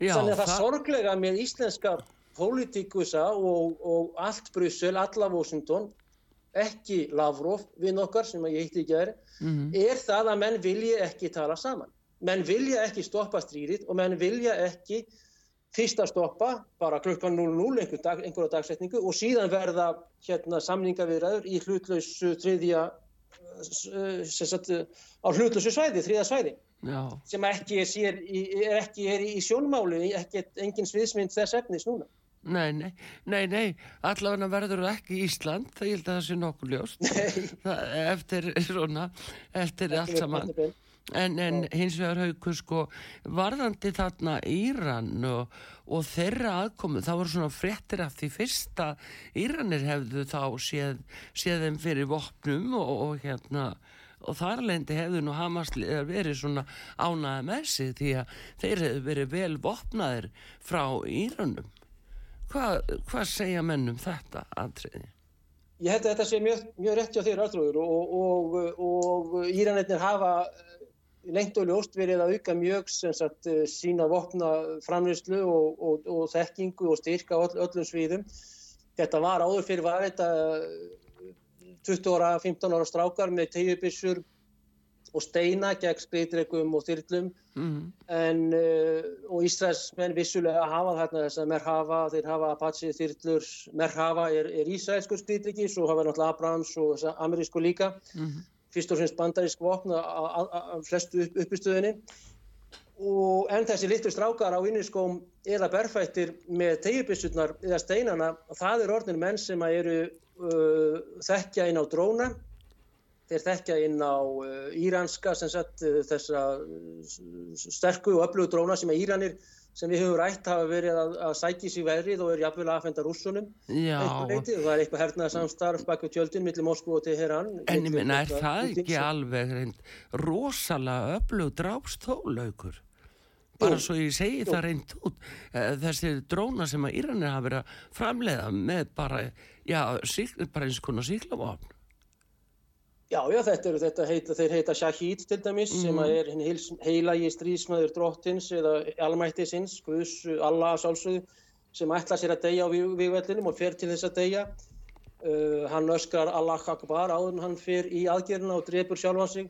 Já, þannig að það, það sorglega með íslenska politikusa og, og allt Brussel, alla Washington, ekki Lavrov, vinn okkar sem ég hitti ekki aðeins, mm. er það að menn vilja ekki tala saman. Menn vilja ekki stoppa stríðið og menn vilja ekki fyrst að stoppa bara klukkan 00 einhver dag, einhverja dagsetningu og síðan verða hérna, samningavirðaður í hlutlausu þriðja sagt, á hlutlausu svæði, þriðja svæði Já. sem ekki er, sér, er ekki er í sjónmáli, ekki engin sviðsmynd þess efnis núna. Nei, nei, nei, nei, allavega verður það ekki Ísland, það ég held að það sé nokkuð ljóst, það, eftir svona, eftir allt saman. En, en hins vegar haugur sko varðandi þarna Íran og, og þeirra aðkomu þá voru svona frettir af því fyrsta Íranir hefðu þá séð, séð þeim fyrir vopnum og, og hérna og þar lendi hefðu nú Hamas verið svona ánaði með sig því að þeir hefðu verið vel vopnaðir frá Íranum Hvað hva segja mennum þetta aðtriði? Ég held að þetta sé mjög, mjög rétti á þér aðtrúður og, og, og, og Íranetnir hafa lengt og ljóst verið að auka mjög sagt, eh, sína vopna framlýslu og, og, og þekkingu og styrka öll, öllum sviðum. Þetta var áður fyrir var þetta 20 eh, ára, 15 ára strákar með tegjubissur og steina gegn skriðdregum og þyrlum mm -hmm. en uh, og Ísraelsmenn vissulega hafa þarna þess að Merhava, þeir hafa Apache þyrlur, Merhava er, er Ísraelskur skriðdregi, svo hafa náttúrulega Abrams og amerísku líka mm -hmm fyrst og fremst bandarísk vopna af flestu upp, uppistöðinni. Og en þessi litlu strákar á inniskóm eða berfættir með tegjubissurnar eða steinana, það er orðin menn sem eru uh, þekkja inn á dróna. Þeir þekkja inn á uh, íranska sem sett uh, þessa uh, sterku og öflugu dróna sem er Íranir sem við höfum rætt hafa verið að, að sækja sér verið og er jafnvel aðfenda rússunum. Og það er eitthvað hernaðar samstarf baka tjöldin millir Moskú og Teheran. En ég menna, er það ekki alveg reynd rosalega öflug drápstólaugur bara svo ég segi það reynd út eh, þessi dróna sem að Íranir hafa verið að framleiða með bara já, sík, bara eins konar síklavapn Já, já, þetta eru þetta heita, þeir heita Shahid til dæmis mm. sem er heilagi strísmaður drottins eða almættisins, Guðs, Allah sálsögðu, sem ætla sér að deyja á výgvellinum og fer til þess að deyja. Uh, hann öskar Allah Akbar áður en hann fer í aðgerðina og drefur sjálfan sig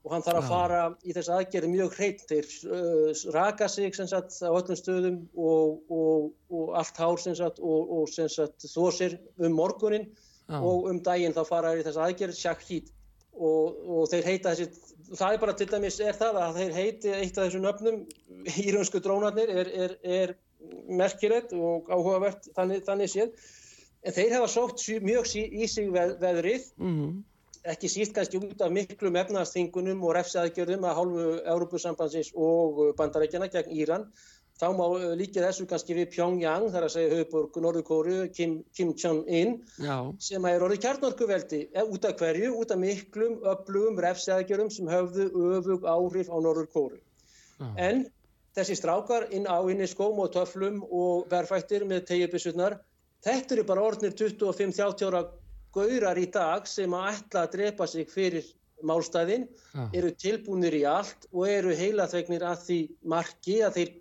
og hann þarf að fara í þess aðgerði mjög hreitt. Þeir uh, raka sig sagt, á öllum stöðum og, og, og allt hár sagt, og, og þó sér um morgunin og um daginn þá fara í þess aðgerð Shahid og, og þeir heita þessi, það er bara til dæmis er það að þeir heiti eitt af þessum nöfnum, íraunsku drónarnir er, er, er merkilegt og áhugavert þannig, þannig séð, en þeir hefa sótt mjög í sig veð, veðrið, mm -hmm. ekki síst kannski út af miklum efnaðsþingunum og refsaðgjörðum að hálfu Európusambansins og bandarækjana gegn Íran Þá má eh, líka þessu kannski við Pyongyang, þar að segja höfuborg Norðurkóru, Kim, Kim Jong-un, sem er orðið kjarnorkuveldi, eh, út af hverju, út af miklum, öflugum refsæðgjörum sem höfðu öfug áhrif á Norðurkóru. En þessi strákar inn á inni skóm og töflum og verfættir með tegjubissurnar, þetta eru bara orðnir 25-30 ára gaurar í dag sem að ætla að drepa sig fyrir málstæðin, eru tilbúinir í allt og eru heilaþvegnir að því marki að þeir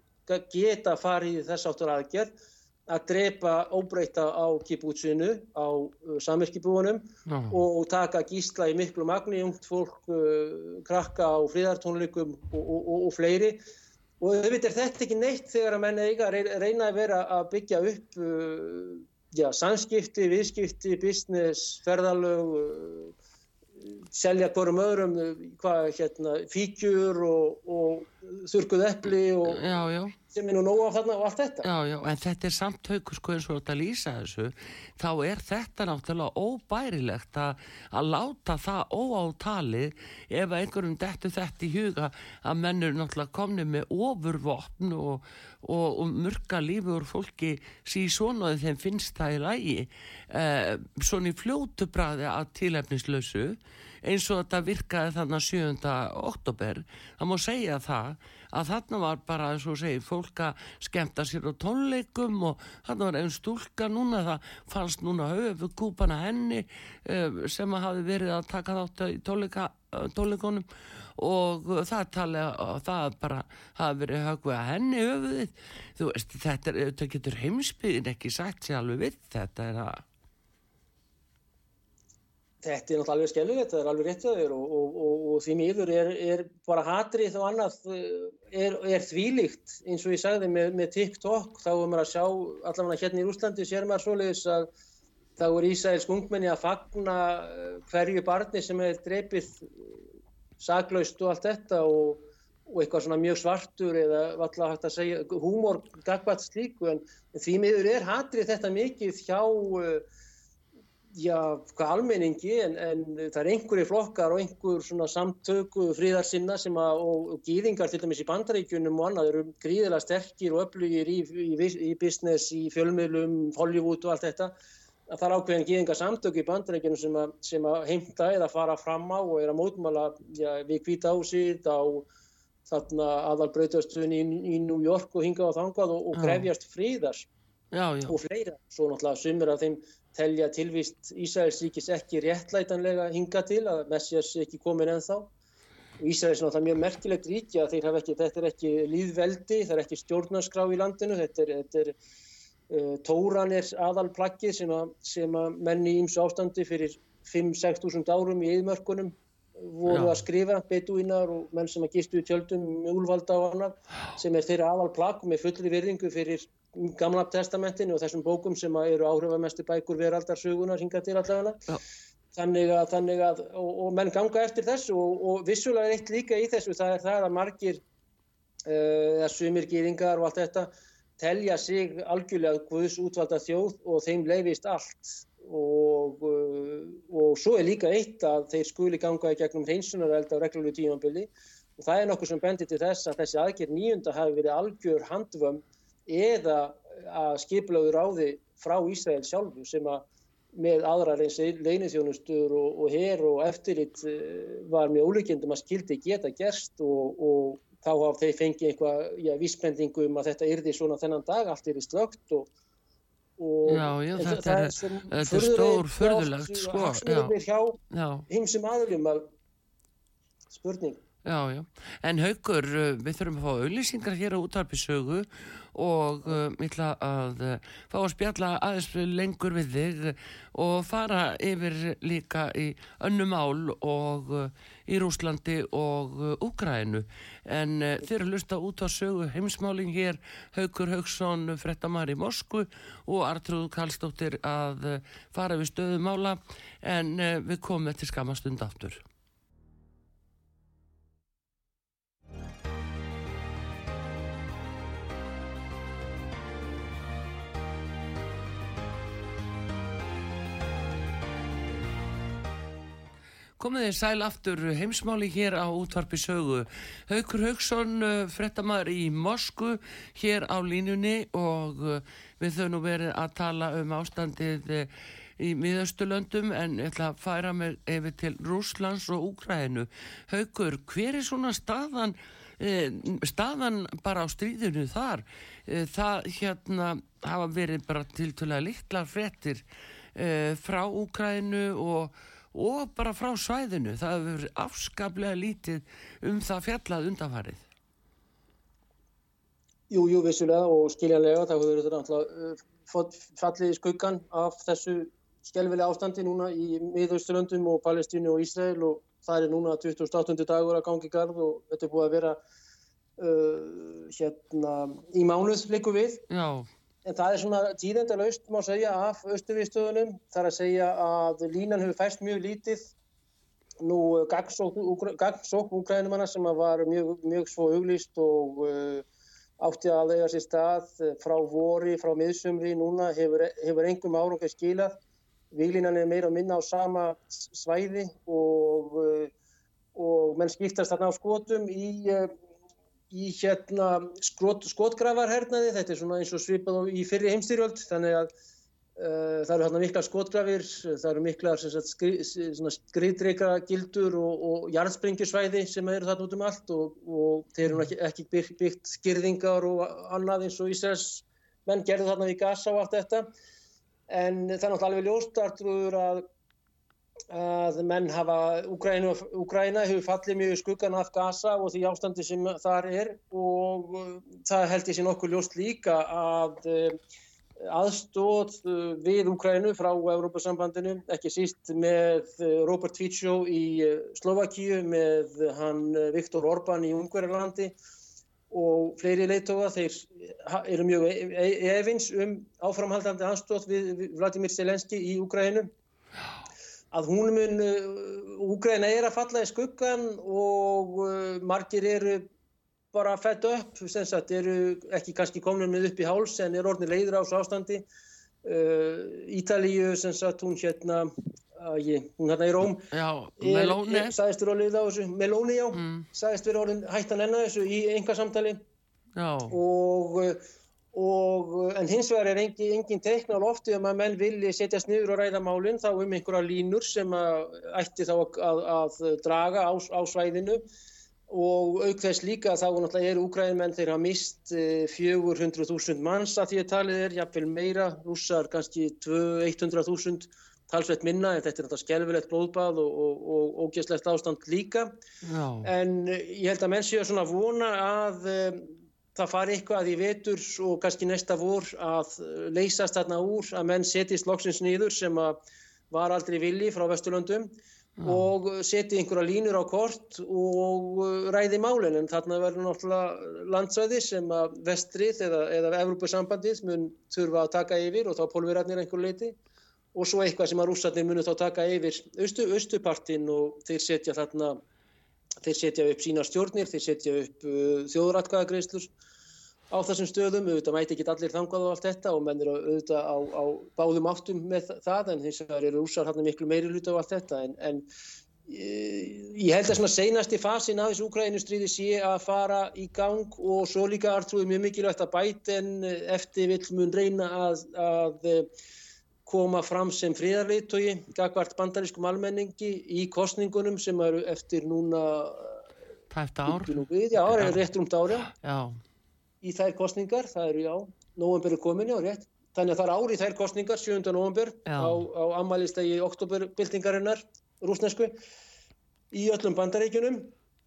geta farið í þess áttur aðgerð að drepa óbreyta á kibútsinu, á uh, samverkibúanum og, og taka gísla í miklu magni, ungt fólk, uh, krakka á fríðartónleikum og, og, og fleiri. Og auðvitað er þetta ekki neitt þegar að menna eiga reyna að vera að byggja upp uh, já, samskipti, viðskipti, business, ferðalög, selja hverjum öðrum hvað, hérna, fíkjur og, og þurkuð eppli og já, já. Sem er nú nóga þarna og allt þetta. Já, já, en þetta er samt haugur sko eins og þetta lýsa þessu, þá er þetta náttúrulega óbærilegt að, að láta það óátalið ef einhverjum dettu þetta í huga að mennur náttúrulega komni með ofurvopn og, og, og mörga lífur fólki síðan svona þeim finnst það í lægi eh, svona í fljótu bræði að tilefnislausu eins og þetta virkaði þannig 7. oktober það má segja það að þarna var bara, eins og segi, fólk að skemta sér á tónleikum og þarna var einn stúlka núna, það fannst núna höfu kúpana henni uh, sem að hafi verið að taka þátt í tónleika, uh, tónleikonum og það tali að það bara hafi verið högvið að henni höfuðið, þú veist, þetta, er, þetta getur heimsbyðin ekki sagt sér alveg við, þetta er að Þetta er náttúrulega alveg skellulegt, það er alveg rétt að þér og, og, og, og því miður er, er bara hatrið og annað er, er þvílíkt. Eins og ég sagði með, með TikTok þá er maður að sjá allavega hérna í Úslandi sér maður svoleiðis að þá er Ísæðils ungmenni að fagna eh, hverju barni sem er dreipið saglaust og allt þetta og eitthvað svona mjög svartur eða valla hægt að segja húmor gagvat slíku en því miður er hatrið þetta mikið hjá já, hvað almenningi en, en það er einhverju flokkar og einhver svona samtöku fríðarsinna sem að, og, og gýðingar til dæmis í bandaríkjunum og annað eru gríðilega sterkir og öflugir í, í, í business, í fjölmiðlum, Hollywood og allt þetta. Að það er ákveðin gýðingar samtöku í bandaríkjunum sem sem að heimta eða fara fram á og er að mótmála já, við hvita ásýrt á þarna aðalbreytastunni í, í New York og hingað og þangað og, og grefjast fríðars já, já. og fleira, svo náttúrulega sumir af þeim telja tilvist Ísraelsríkis ekki réttlætanlega hinga til að Messias ekki komin og Ísraels er náttúrulega mjög merkilegt ríkja að ekki, þetta er ekki líðveldi, það er ekki stjórnarskrá í landinu, þetta er, þetta er uh, tóran er aðalplaggið sem, sem að menni ímsu ástandi fyrir 5-6 þúsund árum í eðmörkunum voru Já. að skrifa beduínar og menn sem að gistu í tjöldum mjúlvalda og annað sem er þeirra aðalplagg með fullri virðingu fyrir gamla testamentinu og þessum bókum sem eru áhrifamestu bækur veraldarsögunar hinga til allavega þannig að, þannig að og, og menn ganga eftir þessu og, og vissulega er eitt líka í þessu það er það að margir eða uh, sumir gýringar og allt þetta telja sig algjörlega Guðs útvalda þjóð og þeim leifist allt. Og, uh, og svo er líka eitt að þeir skuli ganga í gegnum hreinsunareld á reglulegu tímanbili og það er nokkuð sem bendir til þess að þessi aðgerð nýjunda hafi verið algjör handvömm eða að skipilögur ráði frá Ísrael sjálfu sem að með aðrar eins leinithjónustur og, og her og eftirlit eh, var með ólíkjendum að skildi geta gerst og, og þá hafði þeir fengið eitthvað já, vísbendingu um að þetta yrði svona þennan dag, allt yrði slögt og, og já, já, þetta er, er, er stór förðulegt sko, hjá heimsum aðlum að spurning Já, já, en haugur, eh, við þurfum að fá auðlýsingar hér á útarpisögu og uh, ég ætla að uh, fá að spjalla aðeins lengur við þig og fara yfir líka í önnum ál og í Rúslandi og Úgrænu en þeir eru lusta út á sögu heimsmálinn hér, Haugur Haugsson frettamar í Moskvu og Artrúð Kallstóttir að fara við stöðumála en við komum til skamastund aftur Komið þið sæl aftur heimsmáli hér á útvarpi sögu. Haukur Haugsson, uh, frettamæður í Mosku, hér á línunni og uh, við þau nú verið að tala um ástandið uh, í miðaustulöndum en ég ætla að færa mig yfir til Rúslands og Úkræðinu. Haukur, hver er svona staðan, staðan bara á stríðinu þar? Það hérna hafa verið bara tiltöla litlar frettir frá Úkræðinu og og bara frá svæðinu. Það hefur afskaplega lítið um það fjallað undanfarið. Jú, jú, vissulega og skiljanlega. Það hefur verið náttúrulega uh, fallið í skuggan af þessu skjálfilega ástandi núna í miðausturlöndum og Palestínu og Ísrael og það er núna 28. dagur að gangi garð og þetta er búið að vera uh, hérna í mánuð líku við. Já En það er svona tíðendalaust má segja af austuríðstöðunum. Það er að segja að línan hefur fæst mjög lítið. Nú gangsókn úgrænumanna sem var mjög, mjög svo auglýst og uh, átti að lega sér stað frá vori, frá miðsumri núna hefur, hefur engum árangið skilað. Vílinan er meira að minna á sama svæði og, uh, og menn skiptast þarna á skotum í uh, í hérna skot, skotgrafarhernaði, þetta er svona eins og svipað í fyrri heimstyrjöld, þannig að Uh, það eru hérna mikla skotgrafir, það eru mikla skri, skriðdreika gildur og, og jarðspringjusvæði sem eru þarna út um allt og, og þeir eru ekki, ekki byggt, byggt skyrðingar og annað eins og Ísraels menn gerðu þarna við gasa og allt þetta. En það er náttúrulega alveg ljóstartrúður að, að menn hafa, Úgræna, Úgræna hefur fallið mjög skuggan af gasa og því ástandi sem þar er og það held ég sé nokkuð ljóst líka að aðstóð uh, við Ukrænu frá Európa-sambandinu, ekki síst með uh, Robert Fico í uh, Slovakíu, með hann Viktor Orbán í Ungverðarlandi og fleiri leittóa, þeir eru mjög e, e, efins um áframhaldandi aðstóð við Vladimir Zelenski í Ukrænu að hún mun, Ukræna er að falla í skuggan og margir eru bara fætt upp, sem sagt, eru ekki kannski komin með upp í háls en er orðin leiður á þessu ástandi. Uh, Ítalíu, sem sagt, hún hérna, ég, hún hérna í Róm, já, sagðist vera orðin á þessu, Melóni, já, mm. sagðist vera orðin hættan enna þessu í enga samtali og, og en hins vegar er engin, engin teikn á lofti um að menn vilji setjast niður og ræða málinn þá um einhverja línur sem að ætti þá að, að, að draga á, á svæðinu. Og auk þess líka þá náttúrulega eru úgræðimenn þeir hafa mist 400.000 eh, manns að því að talið er, jáfnveil meira, rússar kannski 100.000 talsveit minna en þetta er náttúrulega skelvilegt blóðbað og ógeðslegt ástand líka. Já. en ég held að menn séu svona vona að það fari eitthvað í vetur og kannski næsta vor að leysast þarna úr að menn setjist loksins nýður sem að var aldrei villi frá Vesturlöndum og setja einhverja línur á kort og ræði málinn en þarna verður náttúrulega landsvæði sem að vestrið eða, eða Evrópusambandið mun þurfa að taka yfir og þá pólverarnir einhver leiti og svo eitthvað sem að rússarnir munu þá taka yfir austu, austupartin og þeir setja þarna þeir setja upp sína stjórnir, þeir setja upp uh, þjóðratkvæðagreislur á þessum stöðum, auðvitað mæti ekki allir þangað og allt þetta og menn eru auðvitað á, á báðum áttum með það en hins vegar eru rúsar hann miklu meiri hluta og allt þetta. En, en ég held að svona seinasti fasin af þessu Úkrænustríði sé að fara í gang og svo líka artrúið mjög mikilvægt að bæten eftir vill mun reyna að, að koma fram sem fríðarleitói gagvart bandarískum almenningi í kostningunum sem eru eftir núna Tæft ár? Já, rétt rúmt ári. Já í þær kostningar, það eru já, november er komin, já, rétt. Þannig að það er ári í þær kostningar, 7. november, á, á ammælistegi oktoberbyltingarinnar, rúsnesku, í öllum bandaríkunum.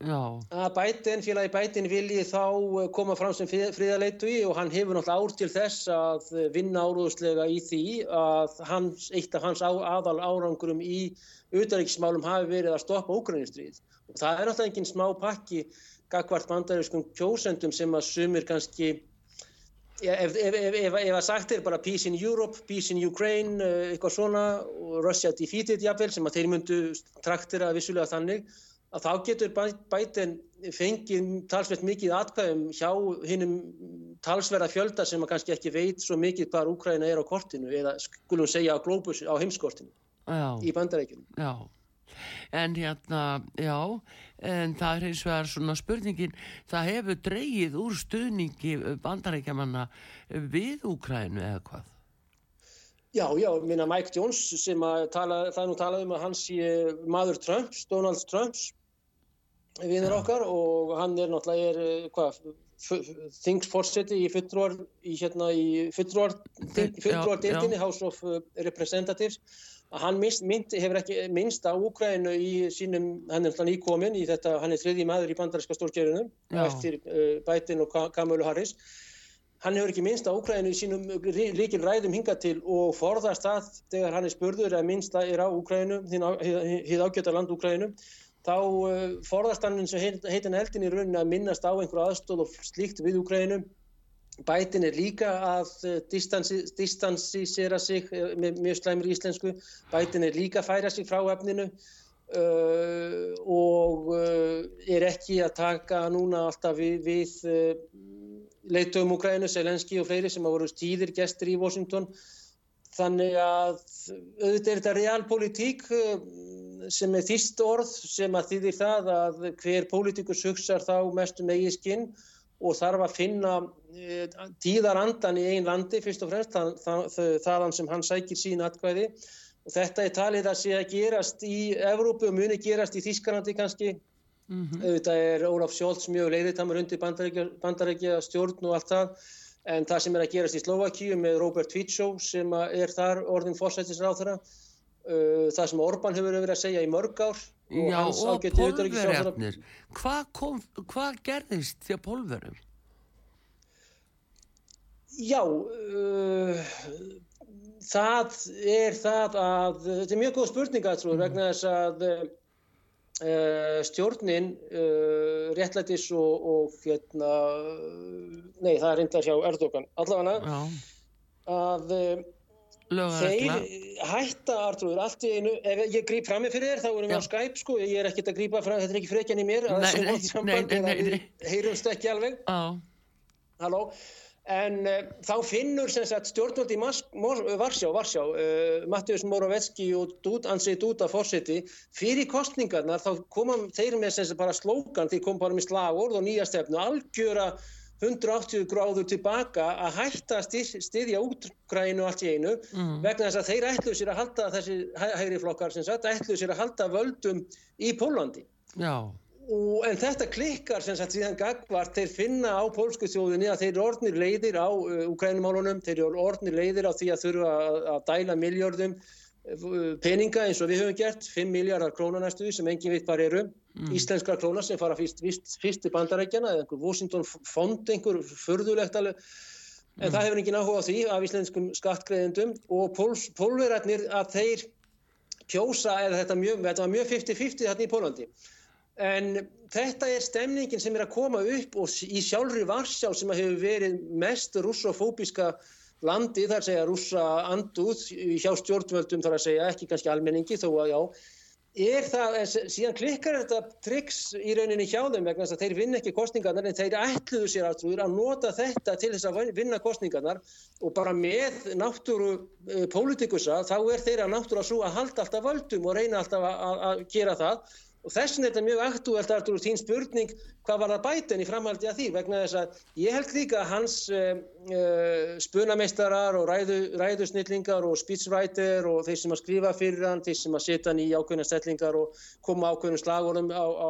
Að bætin, félagi bætin vilji þá eh, koma fram sem fríðarleitui og hann hefur náttúrulega ár til þess að vinna áróðslega í því að hans, eitt af hans á, aðal árangurum í auðaríkismálum hafi verið að stoppa ógrænistrið. Og það er náttúrulega enginn smá pakki gagvart bandarískum kjósendum sem að sumir kannski ja, ef, ef, ef, ef að sagt er bara peace in Europe, peace in Ukraine eh, eitthvað svona Russia defeated jafnvel sem að þeir myndu traktira vissulega þannig að þá getur bæten fengið talsveit mikið atkvæðum hjá hinnum talsverða fjölda sem að kannski ekki veit svo mikið hvað Úkræna er á kortinu eða skulum segja á glóbus á heimskortinu já, í bandarækjum. Já, en hérna, já en það er eins og það er svona spurningin það hefur dreyið úr stuðningi bandarækjamanna við Úkrænu eða hvað? Já, já, minna Mike Jones sem að tala, það nú talað um að hans sé maður Trumps, Donald Trumps viður okkar og hann er náttúrulega eh, þingsforseti í fulltrúar í hérna fulltrúar House of eh, Representatives. Hann minnst, mynd, hefur ekki minnst á Úkrænu í sínum, hann er þannig íkomin í þetta, hann er þriði maður í bandaríska stórkjörunum eftir uh, Biden og Kamala Harris. Hann hefur ekki minnst á Úkrænu í sínum líkil ræðum hinga til og forðast það þegar hann er spurður að minnst er á Úkrænu, hið ágjöta land Úkrænu þá uh, forðast hann eins og heitin eldin í rauninni að minnast á einhverju aðstóð og slíkt við Úkrænu Bætin er líka að eh, distansísera sig eh, með mjög slæmur íslensku. Bætin er líka að færa sig frá efninu uh, og uh, er ekki að taka núna alltaf við, við uh, leitum Ukraínu, Selenski og fleiri sem hafa voru tíðir gestur í Washington. Þannig að auðvitað er þetta realpolitík sem er þýst orð sem að þýðir það að hver pólítikus hugsa þá mestum eigið skinn og þarf að finna e, tíðarandan í einn landi fyrst og fremst, það, það, þaðan sem hann sækir sín atkvæði og þetta er talið að sé að gerast í Evrópu og muni gerast í Þískanandi kannski. Mm -hmm. Þetta er Ólaf Sjólds mjög er undir bandarækja stjórn og allt það en það sem er að gerast í Slovakíu með Robert Fico sem er þar orðin fórsættisráð þeirra uh, það sem Orban hefur verið að segja í mörg ár og Já, hans ágætti auðvitaðurikisráð Hvað hva gerðist því að pólverum? Já uh, það er það að þetta er mjög góð spurninga mm. vegna þess að Uh, stjórnin uh, réttlætis og, og hérna, nei það er reyndar hjá Erdogan. Allavega að uh, þeir hætta Artrúður allt í einu, ef ég grýp fram með fyrir þér þá erum við á Skype sko, ég er ekkert að grýpa fram, þetta er ekki frekjan í mér, samband en við heyrumst ekki alveg. Halló En uh, þá finnur stjórnvöld í Varsjá, Varsjá uh, Mattius Moravetski og Dúd, Ansei Dúda fórseti fyrir kostningarnar þá koma þeir með sagt, bara slókan, þeir kom bara með slagord og nýja stefnu, algjöra 180 gráður tilbaka að hætta að styðja útgrænu allt í einu mm. vegna þess að þeir ætlu sér að halda þessi hægri flokkar sem sagt, ætlu sér að halda völdum í Pólandi. Já. Og, en þetta klikkar sem sagt síðan gagvart, þeir finna á pólsku þjóðinni að þeir eru orðnir leiðir á uh, Ukrænumálunum, þeir eru orðnir leiðir á því að þurfa að, dæla miljardum uh, peninga eins og við höfum gert, 5 miljardar krónar næstuði sem engin veit hvað eru, mm. íslenskar krónar sem fara fyrst, fyrst, fyrst til bandarækjana eða einhver Washington fond, einhver förðulegt alveg, en mm. það hefur engin áhuga á því af íslenskum skattgreðendum og pólverarnir að þeir kjósa, eða þetta, mjög, þetta var mjög 50-50 þarna í Pólandi En þetta er stemningin sem er að koma upp og í sjálfri Varsjá sem hefur verið mest russofóbiska landi, þar segja russa anduð hjá stjórnvöldum þar að segja ekki kannski almenningi þó að já, er það, síðan klikkar þetta triks í rauninni hjá þeim vegna þess að þeir vinna ekki kostningarnar en þeir ætluðu sér aftur að nota þetta til þess að vinna kostningarnar og bara með náttúru e, pólitikusa þá er þeirra náttúra svo að halda alltaf völdum og reyna alltaf að, að gera það Og þess vegna er þetta mjög aktúelt Artur úr þín spurning hvað var það bæten í framhaldi að því vegna þess að ég held líka að hans uh, spunameistarar og ræðu, ræðusnillingar og speechwriter og þeir sem að skrifa fyrir hann, þeir sem að setja hann í ákveðna stellingar og koma ákveðnum slagurum á, á,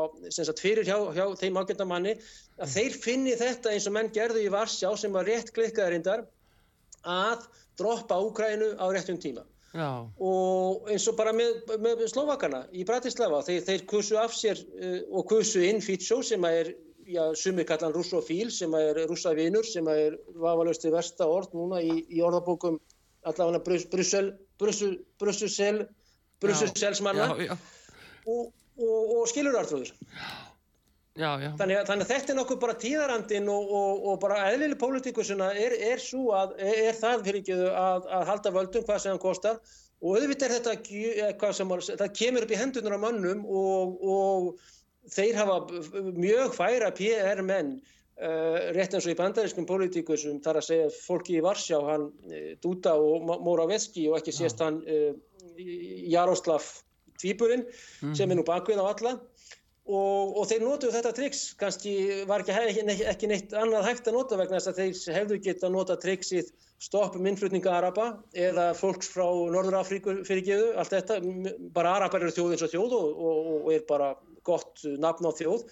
fyrir hjá, hjá þeim ákveðna manni, að þeir finni þetta eins og menn gerðu í Varsjá sem var rétt klikkaðarindar að droppa Úkrænu á réttum tíma. Já. og eins og bara með, með Slovakana í Bratislava þeir, þeir kursu af sér uh, og kursu inn Fitsó sem er já, sumir kallan russofíl sem er russavinur sem er vafalauðst í versta orð núna í, í orðabókum allavega Brussel Brussel Brusselsmanna og, og, og skilurartrúður Já, já. Þannig, að, þannig að þetta er nokkuð bara tíðarandin og, og, og bara eðlileg pólitíkusuna er, er að, er það fyrir ekki að, að halda völdum hvað sem hann kostar og auðvitað er þetta sem, það kemur upp í hendunar á mannum og, og þeir hafa mjög færa PR menn uh, rétt eins og í bandarískum pólitíkusum þar að segja fólki í Varsjá hann uh, Dúta og Moravetski og ekki sést hann uh, Jaroslav Tvíburinn mm -hmm. sem er nú bakvið á alla Og, og þeir notuðu þetta triks, kannski var ekki, ekki, neitt annað hægt að nota vegna þess að þeir hefðu gett að nota triksið stoppum innflutninga Araba eða fólks frá Norður Afríku fyrirgeðu, allt þetta, bara Arabar eru þjóð eins og þjóð og, og, og er bara gott nafn á þjóð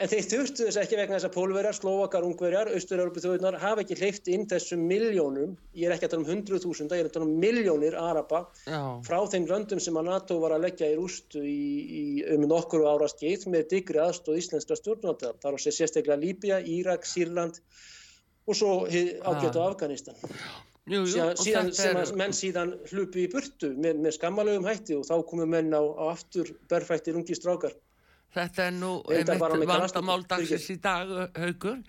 En þeir þurftu þess ekki vegna þess að pólverjar, slóvakar, ungverjar, austur-európu þjóðunar hafa ekki hleyft inn þessum miljónum, ég er ekki að tala um hundruð þúsunda, ég er að tala um miljónir Araba Já. frá þeim löndum sem að NATO var að leggja í rústu í, í um nokkur ára skeið með digri aðstóð íslenska stjórnvölda. Það er á sérstaklega Líbia, Írak, Sýrland og svo ágjötu Afganistan. Jú, jú, síðan, sem er... menn síðan hlupi í burtu með, með skammalögum hætti og þá komum menn á, á aftur berfættir ungi strákar. Þetta er nú vandamál dagsins í dag, haugur,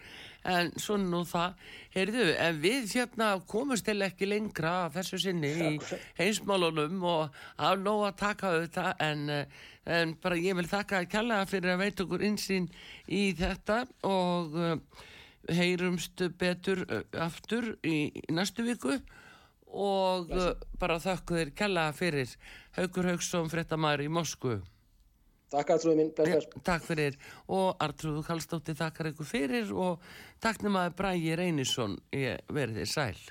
en svona nú það, heyrðu, en við hérna komumst til ekki lengra þessu sinni í heimsmálunum og af nóg að taka auðvitað, en, en bara ég vil þakka kjallaða fyrir að veit okkur insýn í þetta og uh, heyrumst betur uh, aftur í, næstu viku. Og bara þakku þér kjallaða fyrir Haugur Haugsson, frettamæri í Moskvu. Takk að trúið mín, bless. Ja, takk fyrir og Artrúðu Kallstóttir þakkar ykkur fyrir og takk nemaður Brægi Reynisson, verði þér sæl.